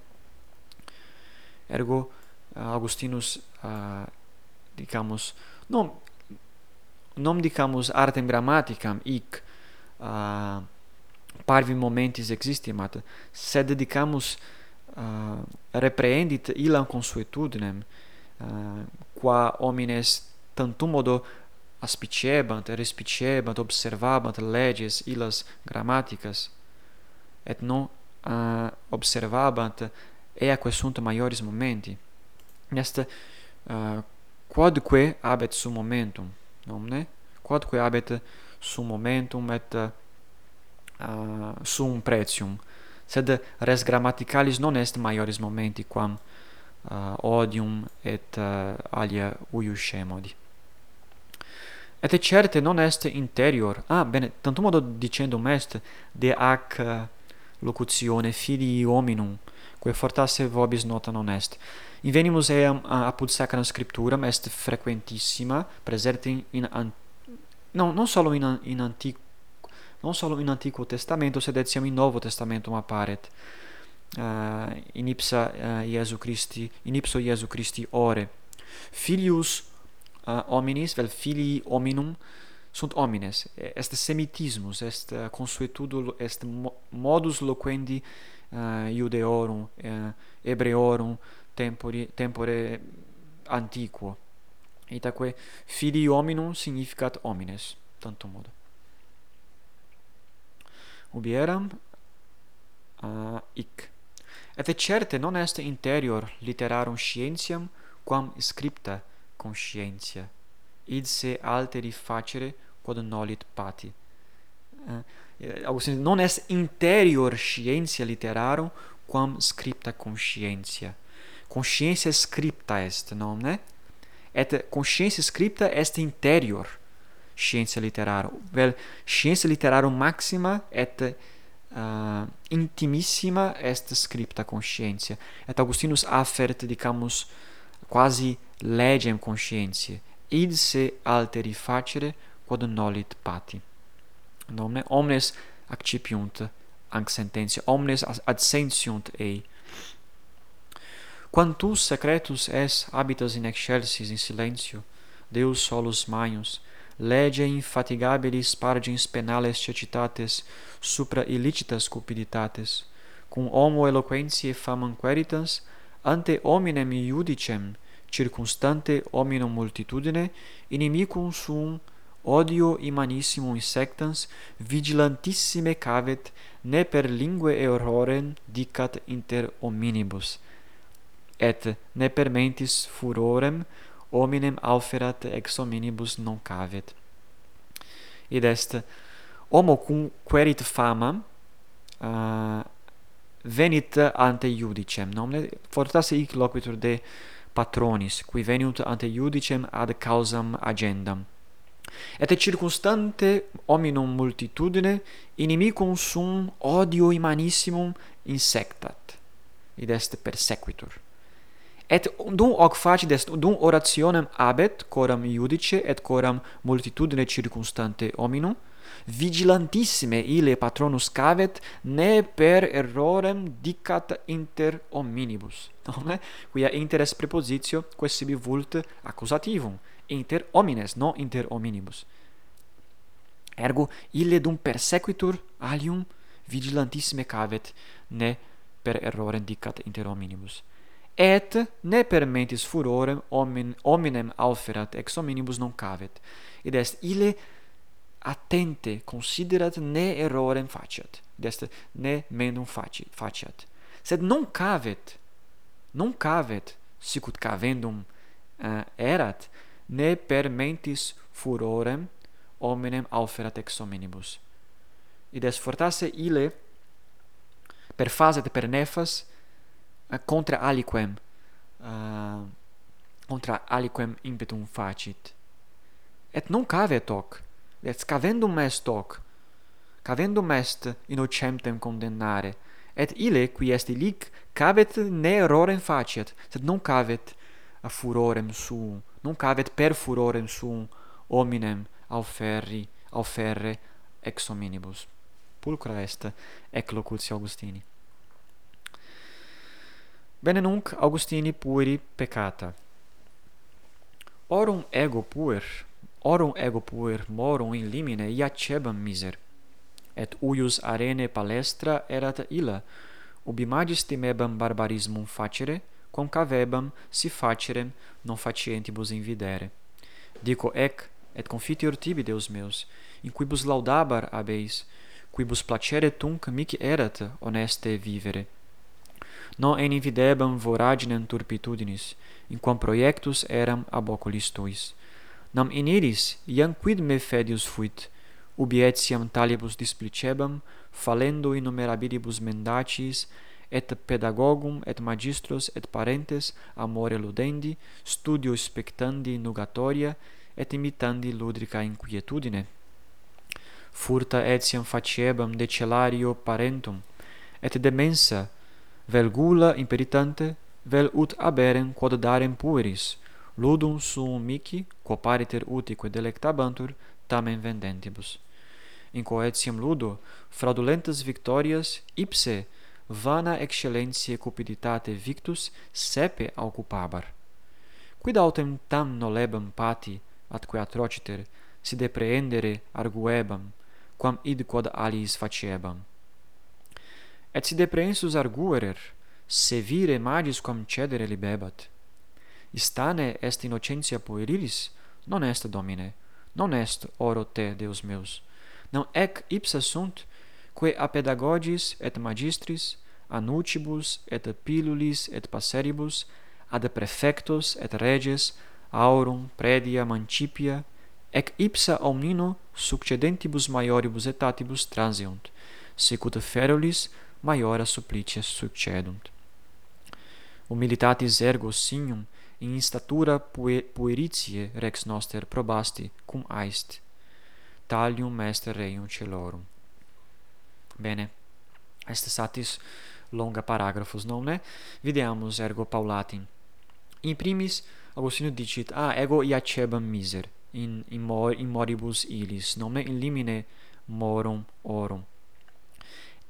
Ergo eh, Augustinus uh, dicamus non non dicamus artem grammaticam hic uh, parvi momentis existimat, sed dedicamus uh, reprehendit illam consuetudinem, uh, qua homines tantum modo aspicebant, respicebant, observabant leges illas grammaticas, et non uh, observabant eaque sunt maiores momenti. Est uh, quodque habet sum momentum, nomne? Quodque habet sum momentum et eh, eh, uh, sum pretium sed res grammaticalis non est maioris momenti quam uh, odium et uh, alia uiuscemodi et certe non est interior. Ah bene tanto modo dicendum est de ac uh, locutione filii hominum quae fortasse vobis nota non est. Invenimus eam apud sacram scripturam est frequentissima preserte in, in no, non solo in, in antico non solo in Antico Testamento, sed etiam in Novo Testamento apparet. Uh, eh, in ipsa uh, Iesu Christi, in ipso Iesu Christi ore. Filius uh, hominis, vel filii hominum sunt homines. Est semitismus, est uh, consuetudo est mo modus loquendi uh, iudeorum, uh, hebreorum tempore tempore antiquo. Itaque filii hominum significat homines, tantum modo. Ubi eram uh, ic. Et certe non est interior literarum scientiam quam scripta conscientia id se alteri facere quod nolit pati. Uh, Augustin non est interior scientia literarum quam scripta conscientia. Conscientia scripta est, non, ne? et conscientia scripta est interior scientia literarum vel scientia literarum maxima et uh, intimissima est scripta conscientia et augustinus affert dicamus quasi legem conscientiae id se alteri facere quod nolit pati. Domne omnes accipiunt anc sententia. Omnes ad sentiunt ei. Quantus secretus es habitas in excelsis in silentio, Deus solus maius, lege infatigabilis pargens penales cecitates supra illicitas cupiditates, cum homo eloquentiae famam queritas, ante hominem iudicem, circumstante hominum multitudine, inimicum sum odio immanissimum insectans vigilantissime cavet, ne per lingue errorem dicat inter hominibus et ne permentis furorem hominem auferat ex hominibus non cavet. Id est homo cum querit fama, uh, venit ante iudicem nomne fortasse hic loquitur de patronis qui veniunt ante iudicem ad causam agendam. Et circunstante hominum multitudine inimicum sum odio immanissimum insectat. Id est persequitur et dum hoc facides dum orationem abet coram iudice et coram multitudine circumstante hominum vigilantissime ile patronus cavet ne per errorem dicat inter hominibus. Nome quia inter est prepositio quae sibi vult accusativum inter homines non inter hominibus. Ergo ille dum persequitur alium vigilantissime cavet ne per errorem dicat inter hominibus et ne permentis furorem homin, hominem alferat ex hominibus non cavet. Id est ille attente considerat ne errorem faciat. Id est ne mendum faci, faciat. Sed non cavet non cavet sicut cavendum uh, erat ne permentis furorem hominem alferat ex hominibus. Id est fortasse ille per faset per nefas uh, contra aliquem. Uh, contra aliquem impetum facit. Et non cavet hoc et scavendum est hoc. Cavendum est innocentem condemnare et ille qui est illic cavet ne errorem faciat sed non cavet a furorem suum non cavet per furorem suum hominem auferri auferre ex hominibus. Pulcra est ec locutio augustini. Bene nunc Augustini pueri peccata. Orum ego puer, orum ego puer morum in limine iacebam miser. Et uius arene palestra erat illa, ubi magis temebam barbarismum facere, concavebam si facerem non facientibus invidere. Dico ec, et confitior tibi, Deus meus, in quibus laudabar abeis, quibus placere tunc mic erat honeste vivere non invidebam voraginem turpitudinis, in quam proiectus eram ab oculis tuis. Nam iniris, iam quid me fedius fuit, ubi etiam talibus displicebam, falendo innumerabilibus mendacis, et pedagogum et magistros et parentes amore ludendi, studio spectandi nugatoria, et imitandi ludrica inquietudine. Furta etiam faciebam decellario parentum, et demensa vel gula imperitante, vel ut aberem quod darem pueris, ludum sum mici, quo pariter utique delectabantur, tamen vendentibus. In coetium ludo, fraudulentas victorias ipse vana excellentiae cupiditate victus sepe occupabar. Quid autem tam nolebam pati atque atrociter, si depreendere arguebam, quam id quod aliis faciebam? et si deprensus arguerer, se vire magis quam cedere libebat. Istane est innocentia puerilis, non est, Domine, non est oro te, Deus meus. Non ec ipsa sunt, quae a pedagogis et magistris, a nutibus et a pilulis et passeribus, ad prefectos et reges, aurum predia mancipia, ec ipsa omnino succedentibus maioribus etatibus transiunt, sicut ferulis maiora supplicia succedunt. Humilitatis ergo signum in statura pueritiae rex noster probasti cum aist Talium est reium celorum. Bene. Est satis longa paragraphos nomne, videamus ergo Paulatin. In primis Augustinus dicit: "A ah, ego iacebam miser in in, mor, in moribus illis, nonne in limine morum orum."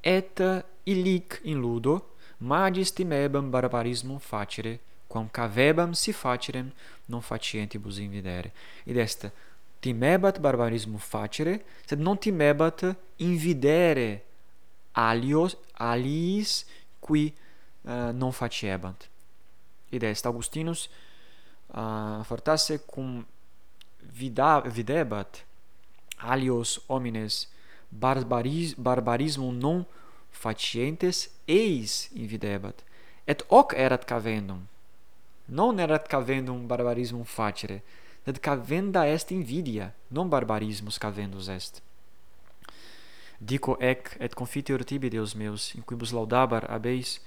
et illic in ludo magis timebam barbarismum facere quam cavebam si facerem non facientibus invidere id est timebat barbarismum facere sed non timebat invidere alios aliis qui uh, non faciebant id est augustinus uh, fortasse cum vida videbat alios homines barbaris, barbarismum non facientes eis invidebat et hoc erat cavendum. Non erat cavendum barbarismum facere sed cavenda est invidia non barbarismus cavendus est. Dico ec et confiteor tibi deus meus in quibus laudabar abeis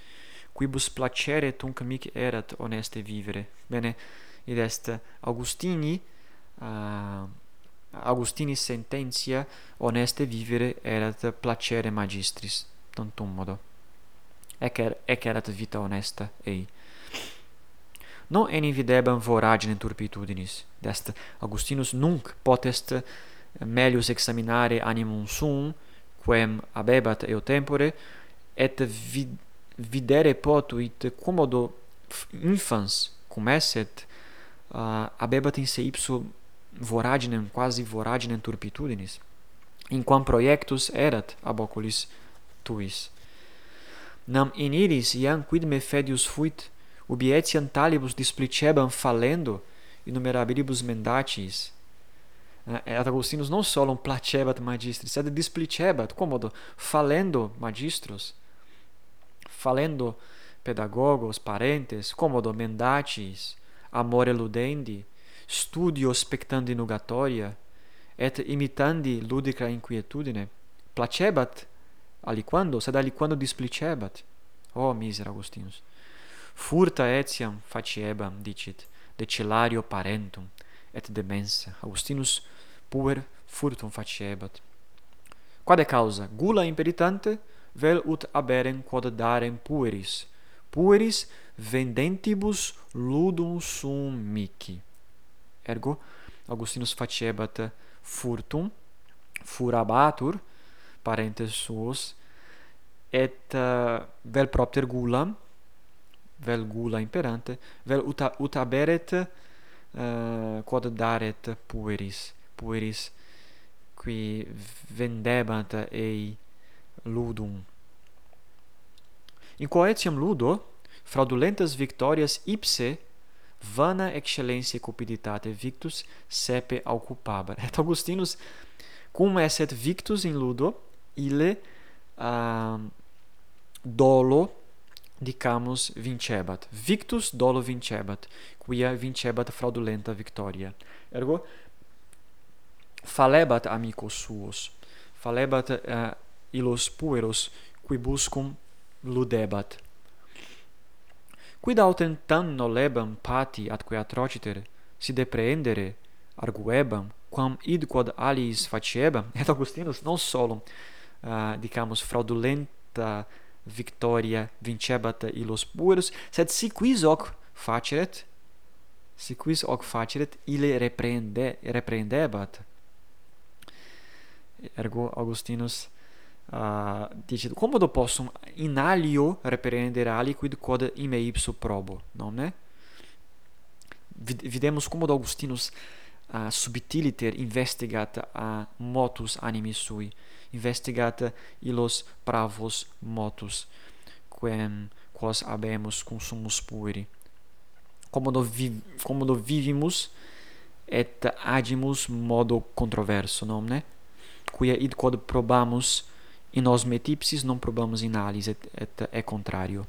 quibus placere tunc mic erat honeste vivere. Bene id est augustini uh, Augustini sententia honeste vivere erat placere magistris tantum modo. Ec, er, ec erat vita honesta ei. Non enividebam voragine turpitudinis dest Augustinus nunc potest melius examinare animum sum quem abebat eo tempore et vid videre potuit quomodo infans cum esset uh, abebat in se ipsum voraginem, quasi voraginem turpitudinis, in quam proiectus erat ab oculis tuis. Nam in iris iam quid me fedius fuit, ubi etiam talibus displicebam fallendo innumerabilibus mendatis. Et eh, eh, Augustinus non solum placebat magistris, sed displicebat, commodo, fallendo magistros, fallendo pedagogos, parentes, commodo mendatis, amore eludendi, studio spectandi nugatoria et imitandi ludica inquietudine placebat aliquando sed aliquando displicebat. O oh, miser Augustinus furta etiam faciebam dicit decilario parentum et demensa Augustinus puer furtum faciebat quade causa? Gula imperitante vel ut aberem quod darem pueris. Pueris vendentibus ludum sum mici. Ergo Augustinus facebat furtum furabatur parentes suos et uh, vel propter gula vel gula imperante vel uta, utaberet uh, quod daret pueris. Pueris qui vendebat ei ludum. In coetiam ludo fraudulentas victorias ipse vana excellentia cupiditate victus sepe aucupabar. Et Augustinus cum esset victus in ludo ile uh, um, dolo dicamus vincebat. Victus dolo vincebat, quia vincebat fraudulenta victoria. Ergo falebat amicos suos, falebat uh, illos pueros quibuscum ludebat quid autem tam nolebam pati atque atrociter, si depreendere arguebam, quam id quod aliis faciebam, et Augustinus non solum, uh, eh, dicamus, fraudulenta victoria vincebat illos pueros, sed si quis hoc faceret, si quis hoc faceret, ille reprehende, reprehendebat. Ergo Augustinus Ah, uh, dicit commodo possum in alio reprehendere aliquid quod ime ipso probo nonne videmus commodo augustinus ah, uh, subtiliter investigat a uh, motus animi sui investigat illos pravos motus quem quos habemus consumus pueri. Commodo vi commodo vivimus et agimus modo controverso nonne quia id quod probamus in nós metipsis non probamus in alis et, et e contrario.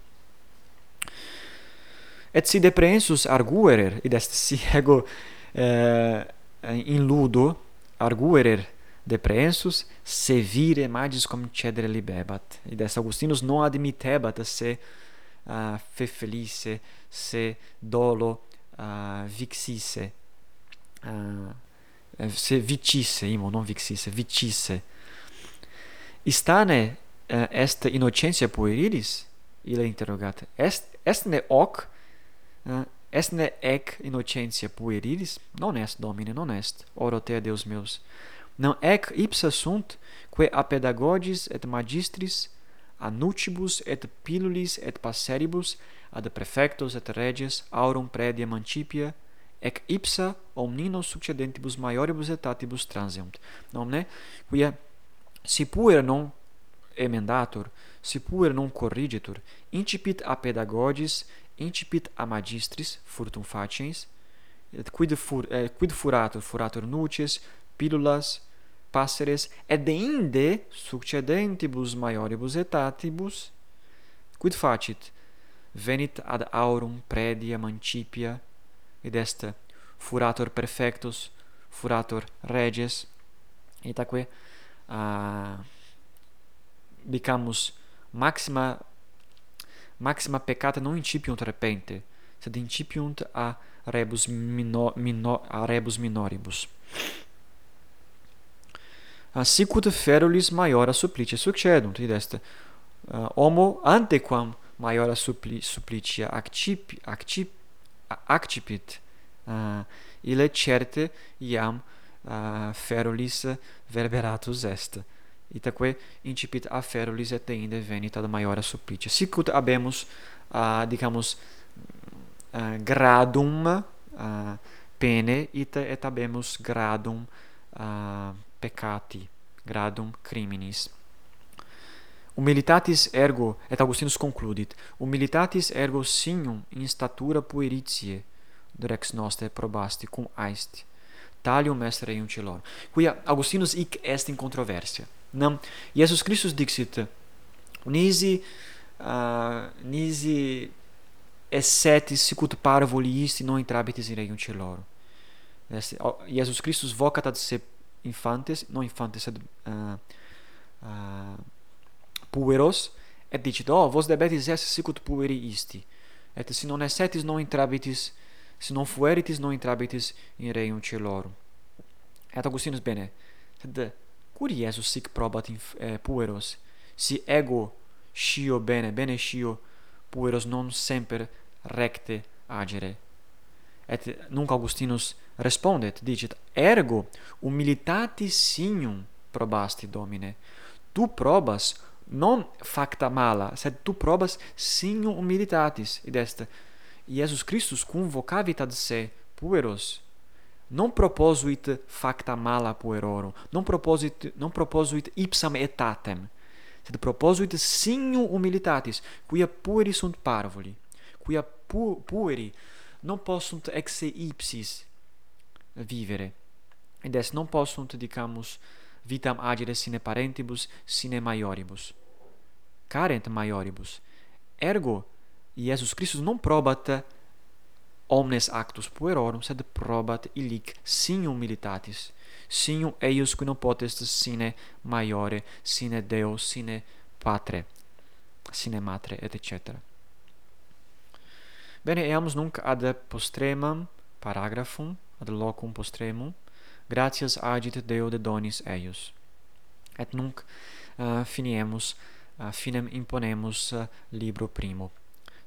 Et si deprensus arguerer, id est si ego eh, in ludo arguerer deprensus, se vire magis cum cedere libebat. Id est Augustinus non admittebat se uh, fe felice, se dolo uh, vixisse, uh, se vicisse, imo, non vixisse, vicisse, istane uh, est innocentia puerilis? Ille interrogat. Est estne hoc eh, uh, estne ec innocentia puerilis? Non est, Domine, non est. Oro te, Deus meus. Non ec ipsa sunt quae a pedagogis et magistris a nutibus et pilulis et passeribus ad prefectos et reges aurum praedia mancipia ec ipsa omnino succedentibus maioribus etatibus transiunt Nomne quia si puer non emendatur, si puer non corrigetur, incipit a pedagogis, incipit a magistris furtum faciens, quid, fur, eh, quid furatur, furatur nuces, pillulas, passeres, et de inde succedentibus maioribus etatibus, quid facit? Venit ad aurum predia mancipia, id est furator perfectus, furator reges, itaque uh, dicamus maxima maxima peccata non incipiunt repente sed incipiunt a rebus minor, minor a rebus minoribus. A sicut ferulis maiora supplice succedunt id est uh, homo antequam maiora suppli, supplicia accip, accip, accipit uh, ile certe iam uh, ferulis verberatus est. Itaque incipit a ferulis et inde venit ad maiora supplicia Sic ut habemus uh, dicamus uh, gradum uh, pene ita et habemus gradum uh, peccati gradum criminis. Humilitatis ergo, et Augustinus concludit, humilitatis ergo signum in statura pueritie, rex noster probasti cum aesti talium est reum celor. Quia Augustinus hic est in controversia. Nam Iesus Christus dixit nisi uh, nisi essetis sicut parvoli isti non intrabitis in regnum celorum. Est Iesus Christus vocat ad se infantes, non infantes sed uh, uh, pueros et dicit: "Oh, vos debetis esse sicut pueri isti." Et si non essetis non intrabitis si non fueritis non intrabitis in reium celorum. Et Augustinus bene, sed cur Iesus sic probat in eh, pueros, si ego scio bene, bene scio pueros non semper recte agere. Et nunc Augustinus respondet, dicit, ergo humilitatis signum probasti, Domine, tu probas non facta mala, sed tu probas signum humilitatis, id est Iesus Christus cum vocavit ad se pueros, non proposuit facta mala puerorum, non proposuit, non proposuit ipsam etatem, sed proposuit signum humilitatis, quia pueri sunt parvoli, quia pu pueri non possunt ex se ipsis vivere, ed est non possunt, dicamus, vitam agere sine parentibus, sine maioribus. Carent maioribus. Ergo, Iesus Christus non probat omnes actus puerorum, sed probat illic signum militatis, signum eius qui non potest sine maiore, sine Deo, sine patre, sine matre, et etc. Bene, eamus nunc ad postremam paragraphum, ad locum postremum, gratias agit Deo de donis eius. Et nunc uh, finiemus, uh, finem imponemus uh, libro primo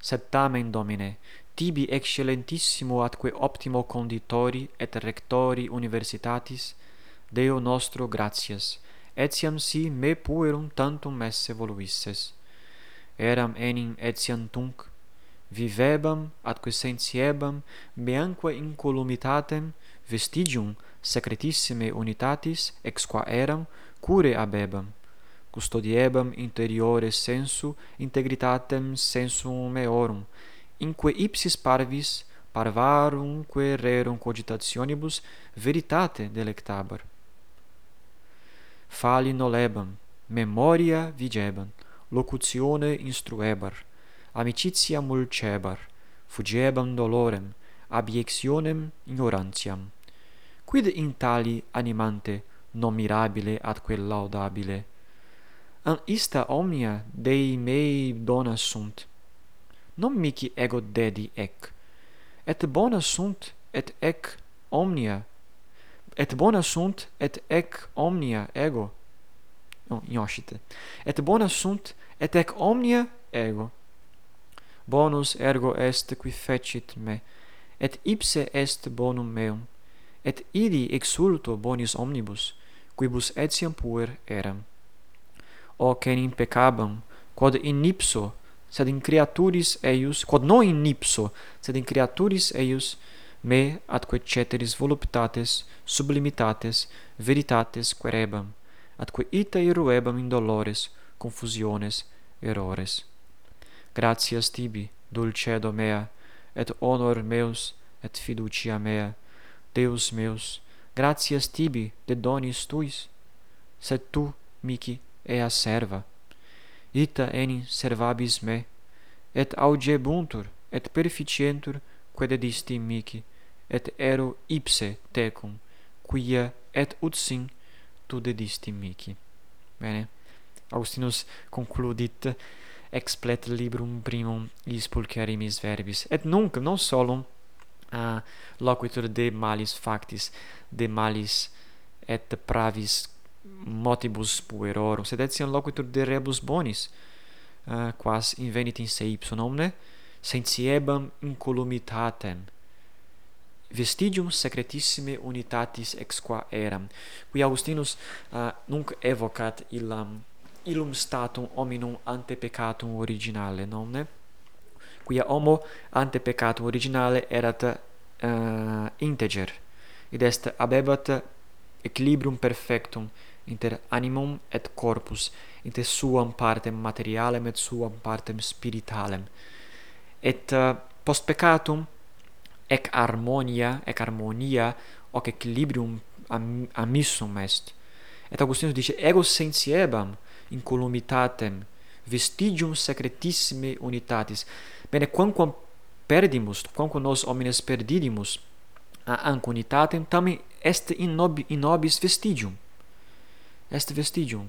sed tamen domine tibi excellentissimo atque optimo conditori et rectori universitatis deo nostro gratias etiam si me puerum tantum esse voluisses. Eram enim etiam tunc vivebam atque sentiebam meanque incolumitatem vestigium secretissime unitatis ex qua eram cure abebam custodiebam interiore sensu integritatem sensum meorum, inque ipsis parvis parvarumque rerum cogitationibus veritate delectabar. Fali nolebam, memoria vigebam, locutione instruebar, amicitia mulcebar, fugiebam dolorem, abiectionem ignorantiam. Quid in tali animante non mirabile atque laudabile an ista omnia Dei mei dona sunt. Non mici ego dedi ec, et bona sunt et ec omnia, et bona sunt et ec omnia ego. Non, ioscite. Et bona sunt et ec omnia ego. Bonus ergo est qui fecit me, et ipse est bonum meum, et idi exulto bonis omnibus, quibus etiam puer eram o quem impecabam, quod in ipso, sed in creaturis eius, quod non in ipso, sed in creaturis eius, me atque ceteris voluptates sublimitates veritates querebam atque ita iruebam in dolores confusiones errores. Gratias tibi dulcedo mea et honor meus et fiducia mea. Deus meus gratias tibi de donis tuis sed tu mihi ea serva. Ita enim servabis me et augebuntur et perficientur quod disti mihi et ero ipse tecum quia et ut sin tu dedisti mihi bene. Augustinus concludit explet librum primum is pulcherimis verbis. Et nunc non solum uh, loquitur de malis factis de malis et pravis motibus puerorum sed etiam loquitur de rebus bonis uh, quas invenit in se ipsum omne sentiebam incolumitatem vestigium secretissime unitatis ex qua eram qui Augustinus uh, nunc evocat illam illum statum hominum ante peccatum originale nomne quia homo ante peccatum originale erat uh, integer id est habebat equilibrium perfectum inter animum et corpus, inter suam partem materialem et suam partem spiritualem. Et uh, post peccatum ec harmonia, ec harmonia, hoc equilibrium am, amissum est. Et Augustinus dice ego sensiebam incolumitatem vestigium secretissime unitatis. Bene, quamquam perdimus, quamquam nos homines perdidimus, a unitatem, tamen est in, nob, in nobis vestigium est vestigium,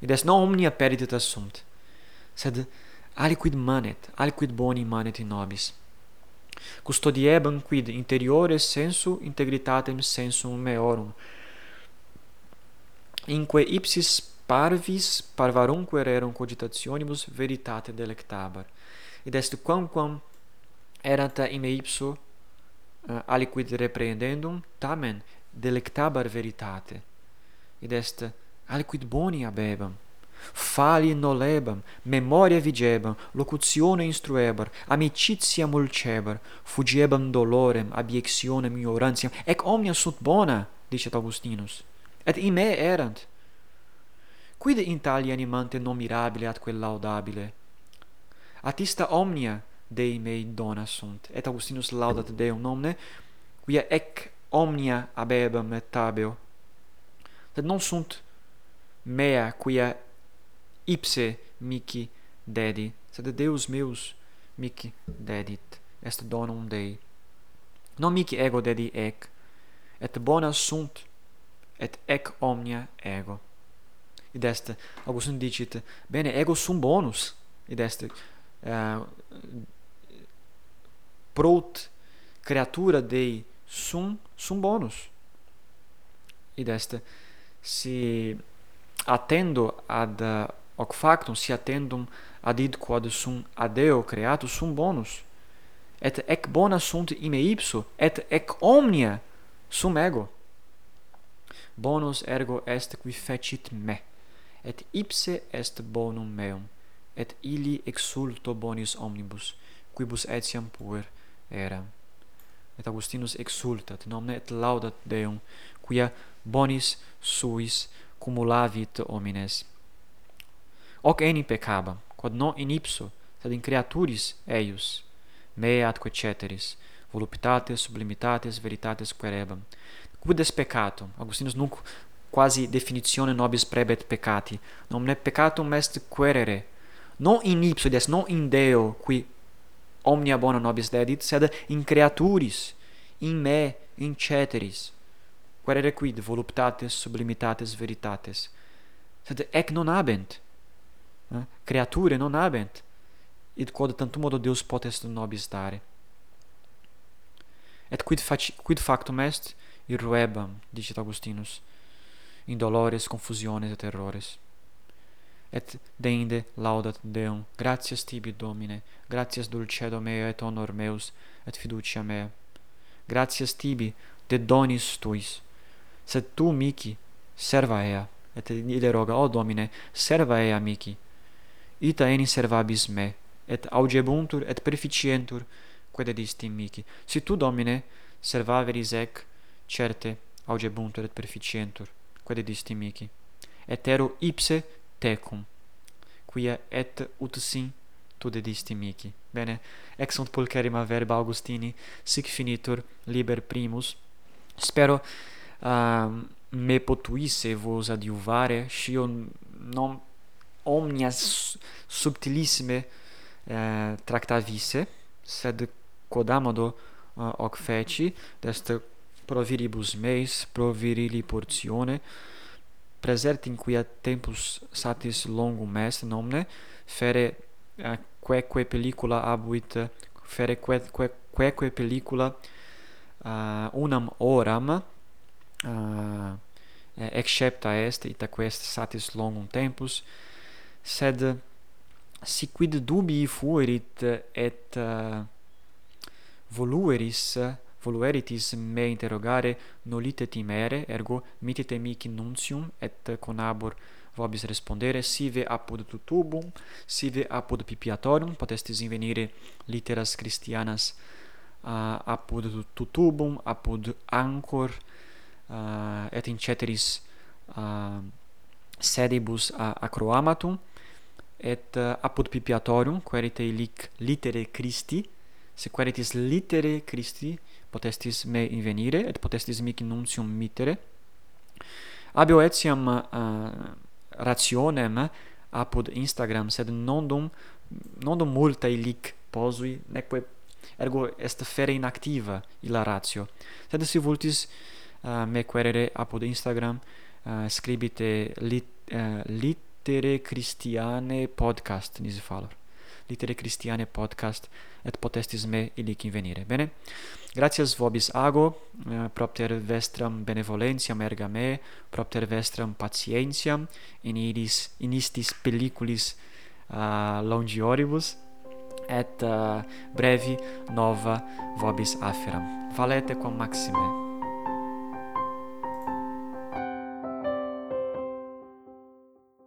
id est non omnia perdita sunt, sed aliquid manet, aliquid boni manet in nobis. Custodiebam quid interiore sensu integritatem sensum meorum, inque ipsis parvis parvarumque rerum cogitationibus veritate delectabar. Id est quamquam erat in ipso uh, aliquid reprehendendum, tamen delectabar veritate. Id est aliquid boni abebam, fali nolebam memoria vigebam locutione instruebar amicitia mulcebar fugiebam dolorem abiectionem ignorantiam. Ec omnia sunt bona dicet augustinus et in me erant. Quid in tali animante nomirabile atque laudabile? Atista omnia dei mei dona sunt. Et augustinus laudat deum nomne quia ec omnia abebam et tabeo. Sed non sunt mea quia ipse mihi dedi, sed Deus meus mihi dedit, est donum Dei. Non mihi ego dedi ec, et bona sunt, et ec omnia ego. Id est, Augustin dicit, bene, ego sum bonus, id est, eh, uh, prot creatura Dei sum, sum bonus. Id est, si attendo ad uh, hoc factum si attendum ad id quod sum ad eo creatus sum bonus. Et ec bona sunt ime ipso et ec omnia sum ego. Bonus ergo est qui fecit me et ipse est bonum meum et illi exulto bonis omnibus quibus etiam puer eram. Et Augustinus exultat nomne et laudat Deum quia bonis suis cumulavit homines. Hoc enim peccabam, quod non in ipso, sed in creaturis eius, mea atque ceteris, voluptates sublimitates veritates querebam. Quid peccatum? Augustinus nunc quasi definitione nobis prebet peccati. Nomne peccatum est querere, non in ipso, des non in Deo, qui omnia bona nobis dedit, sed in creaturis, in me, in ceteris. Querere quid voluptates sublimitates veritates, sed ec non habent, eh? creature non habent, id quod tantum modo Deus potest nobis dare. Et quid, faci, quid factum est, irruebam, dicit Augustinus, in dolores, confusiones et terrores. Et deinde laudat Deum, gratias tibi, Domine, gratias dulcedo meo et honor meus, et fiducia mea. Gratias tibi, de donis tuis sed tu mihi serva ea. Et ille roga o domine serva ea mihi ita eni servabis me et augebuntur et perficientur quod edisti mihi si tu domine servaveris ec certe augebuntur et perficientur quod edisti mihi et ero ipse tecum quia et ut sim tu dedisti mihi Bene, ex sunt pulcherima verba Augustini, sic finitur liber primus. Spero me potuisse vos adiuvare scion non omnias subtilissime eh, uh, tractavisse sed quodamodo uh, eh, hoc feci dest pro viribus meis pro virili portione presert in quia tempus satis longum est nomne fere eh, uh, queque pellicula abuit fere queque queque pellicula uh, unam oram uh, excepta est itaque quest satis longum tempus sed si quid dubii fuerit et uh, volueris volueritis me interrogare nolite timere ergo mitite mihi nuntium et conabor vobis respondere sive apud tutubum sive apud pipiatorium potestis invenire litteras christianas uh, apud tutubum apud ancor uh, et in ceteris uh, sedibus uh, acroamatum et uh, apud pipiatorium querite lic litere Christi se queritis litere Christi potestis me invenire et potestis mic nuntium mittere abio etiam uh, rationem apud Instagram sed non dum non dum multa illic posui neque ergo est fere inactiva illa ratio. Sed si vultis uh, me querere apud Instagram uh, scribite lit, eh, uh, litere christiane podcast nis falor litere christiane podcast et potestis me illic invenire bene? Gratias vobis ago uh, propter vestram benevolentiam erga me propter vestram patientiam in iris in istis pelliculis uh, longioribus et uh, brevi nova vobis aferam. Valete quam maxime.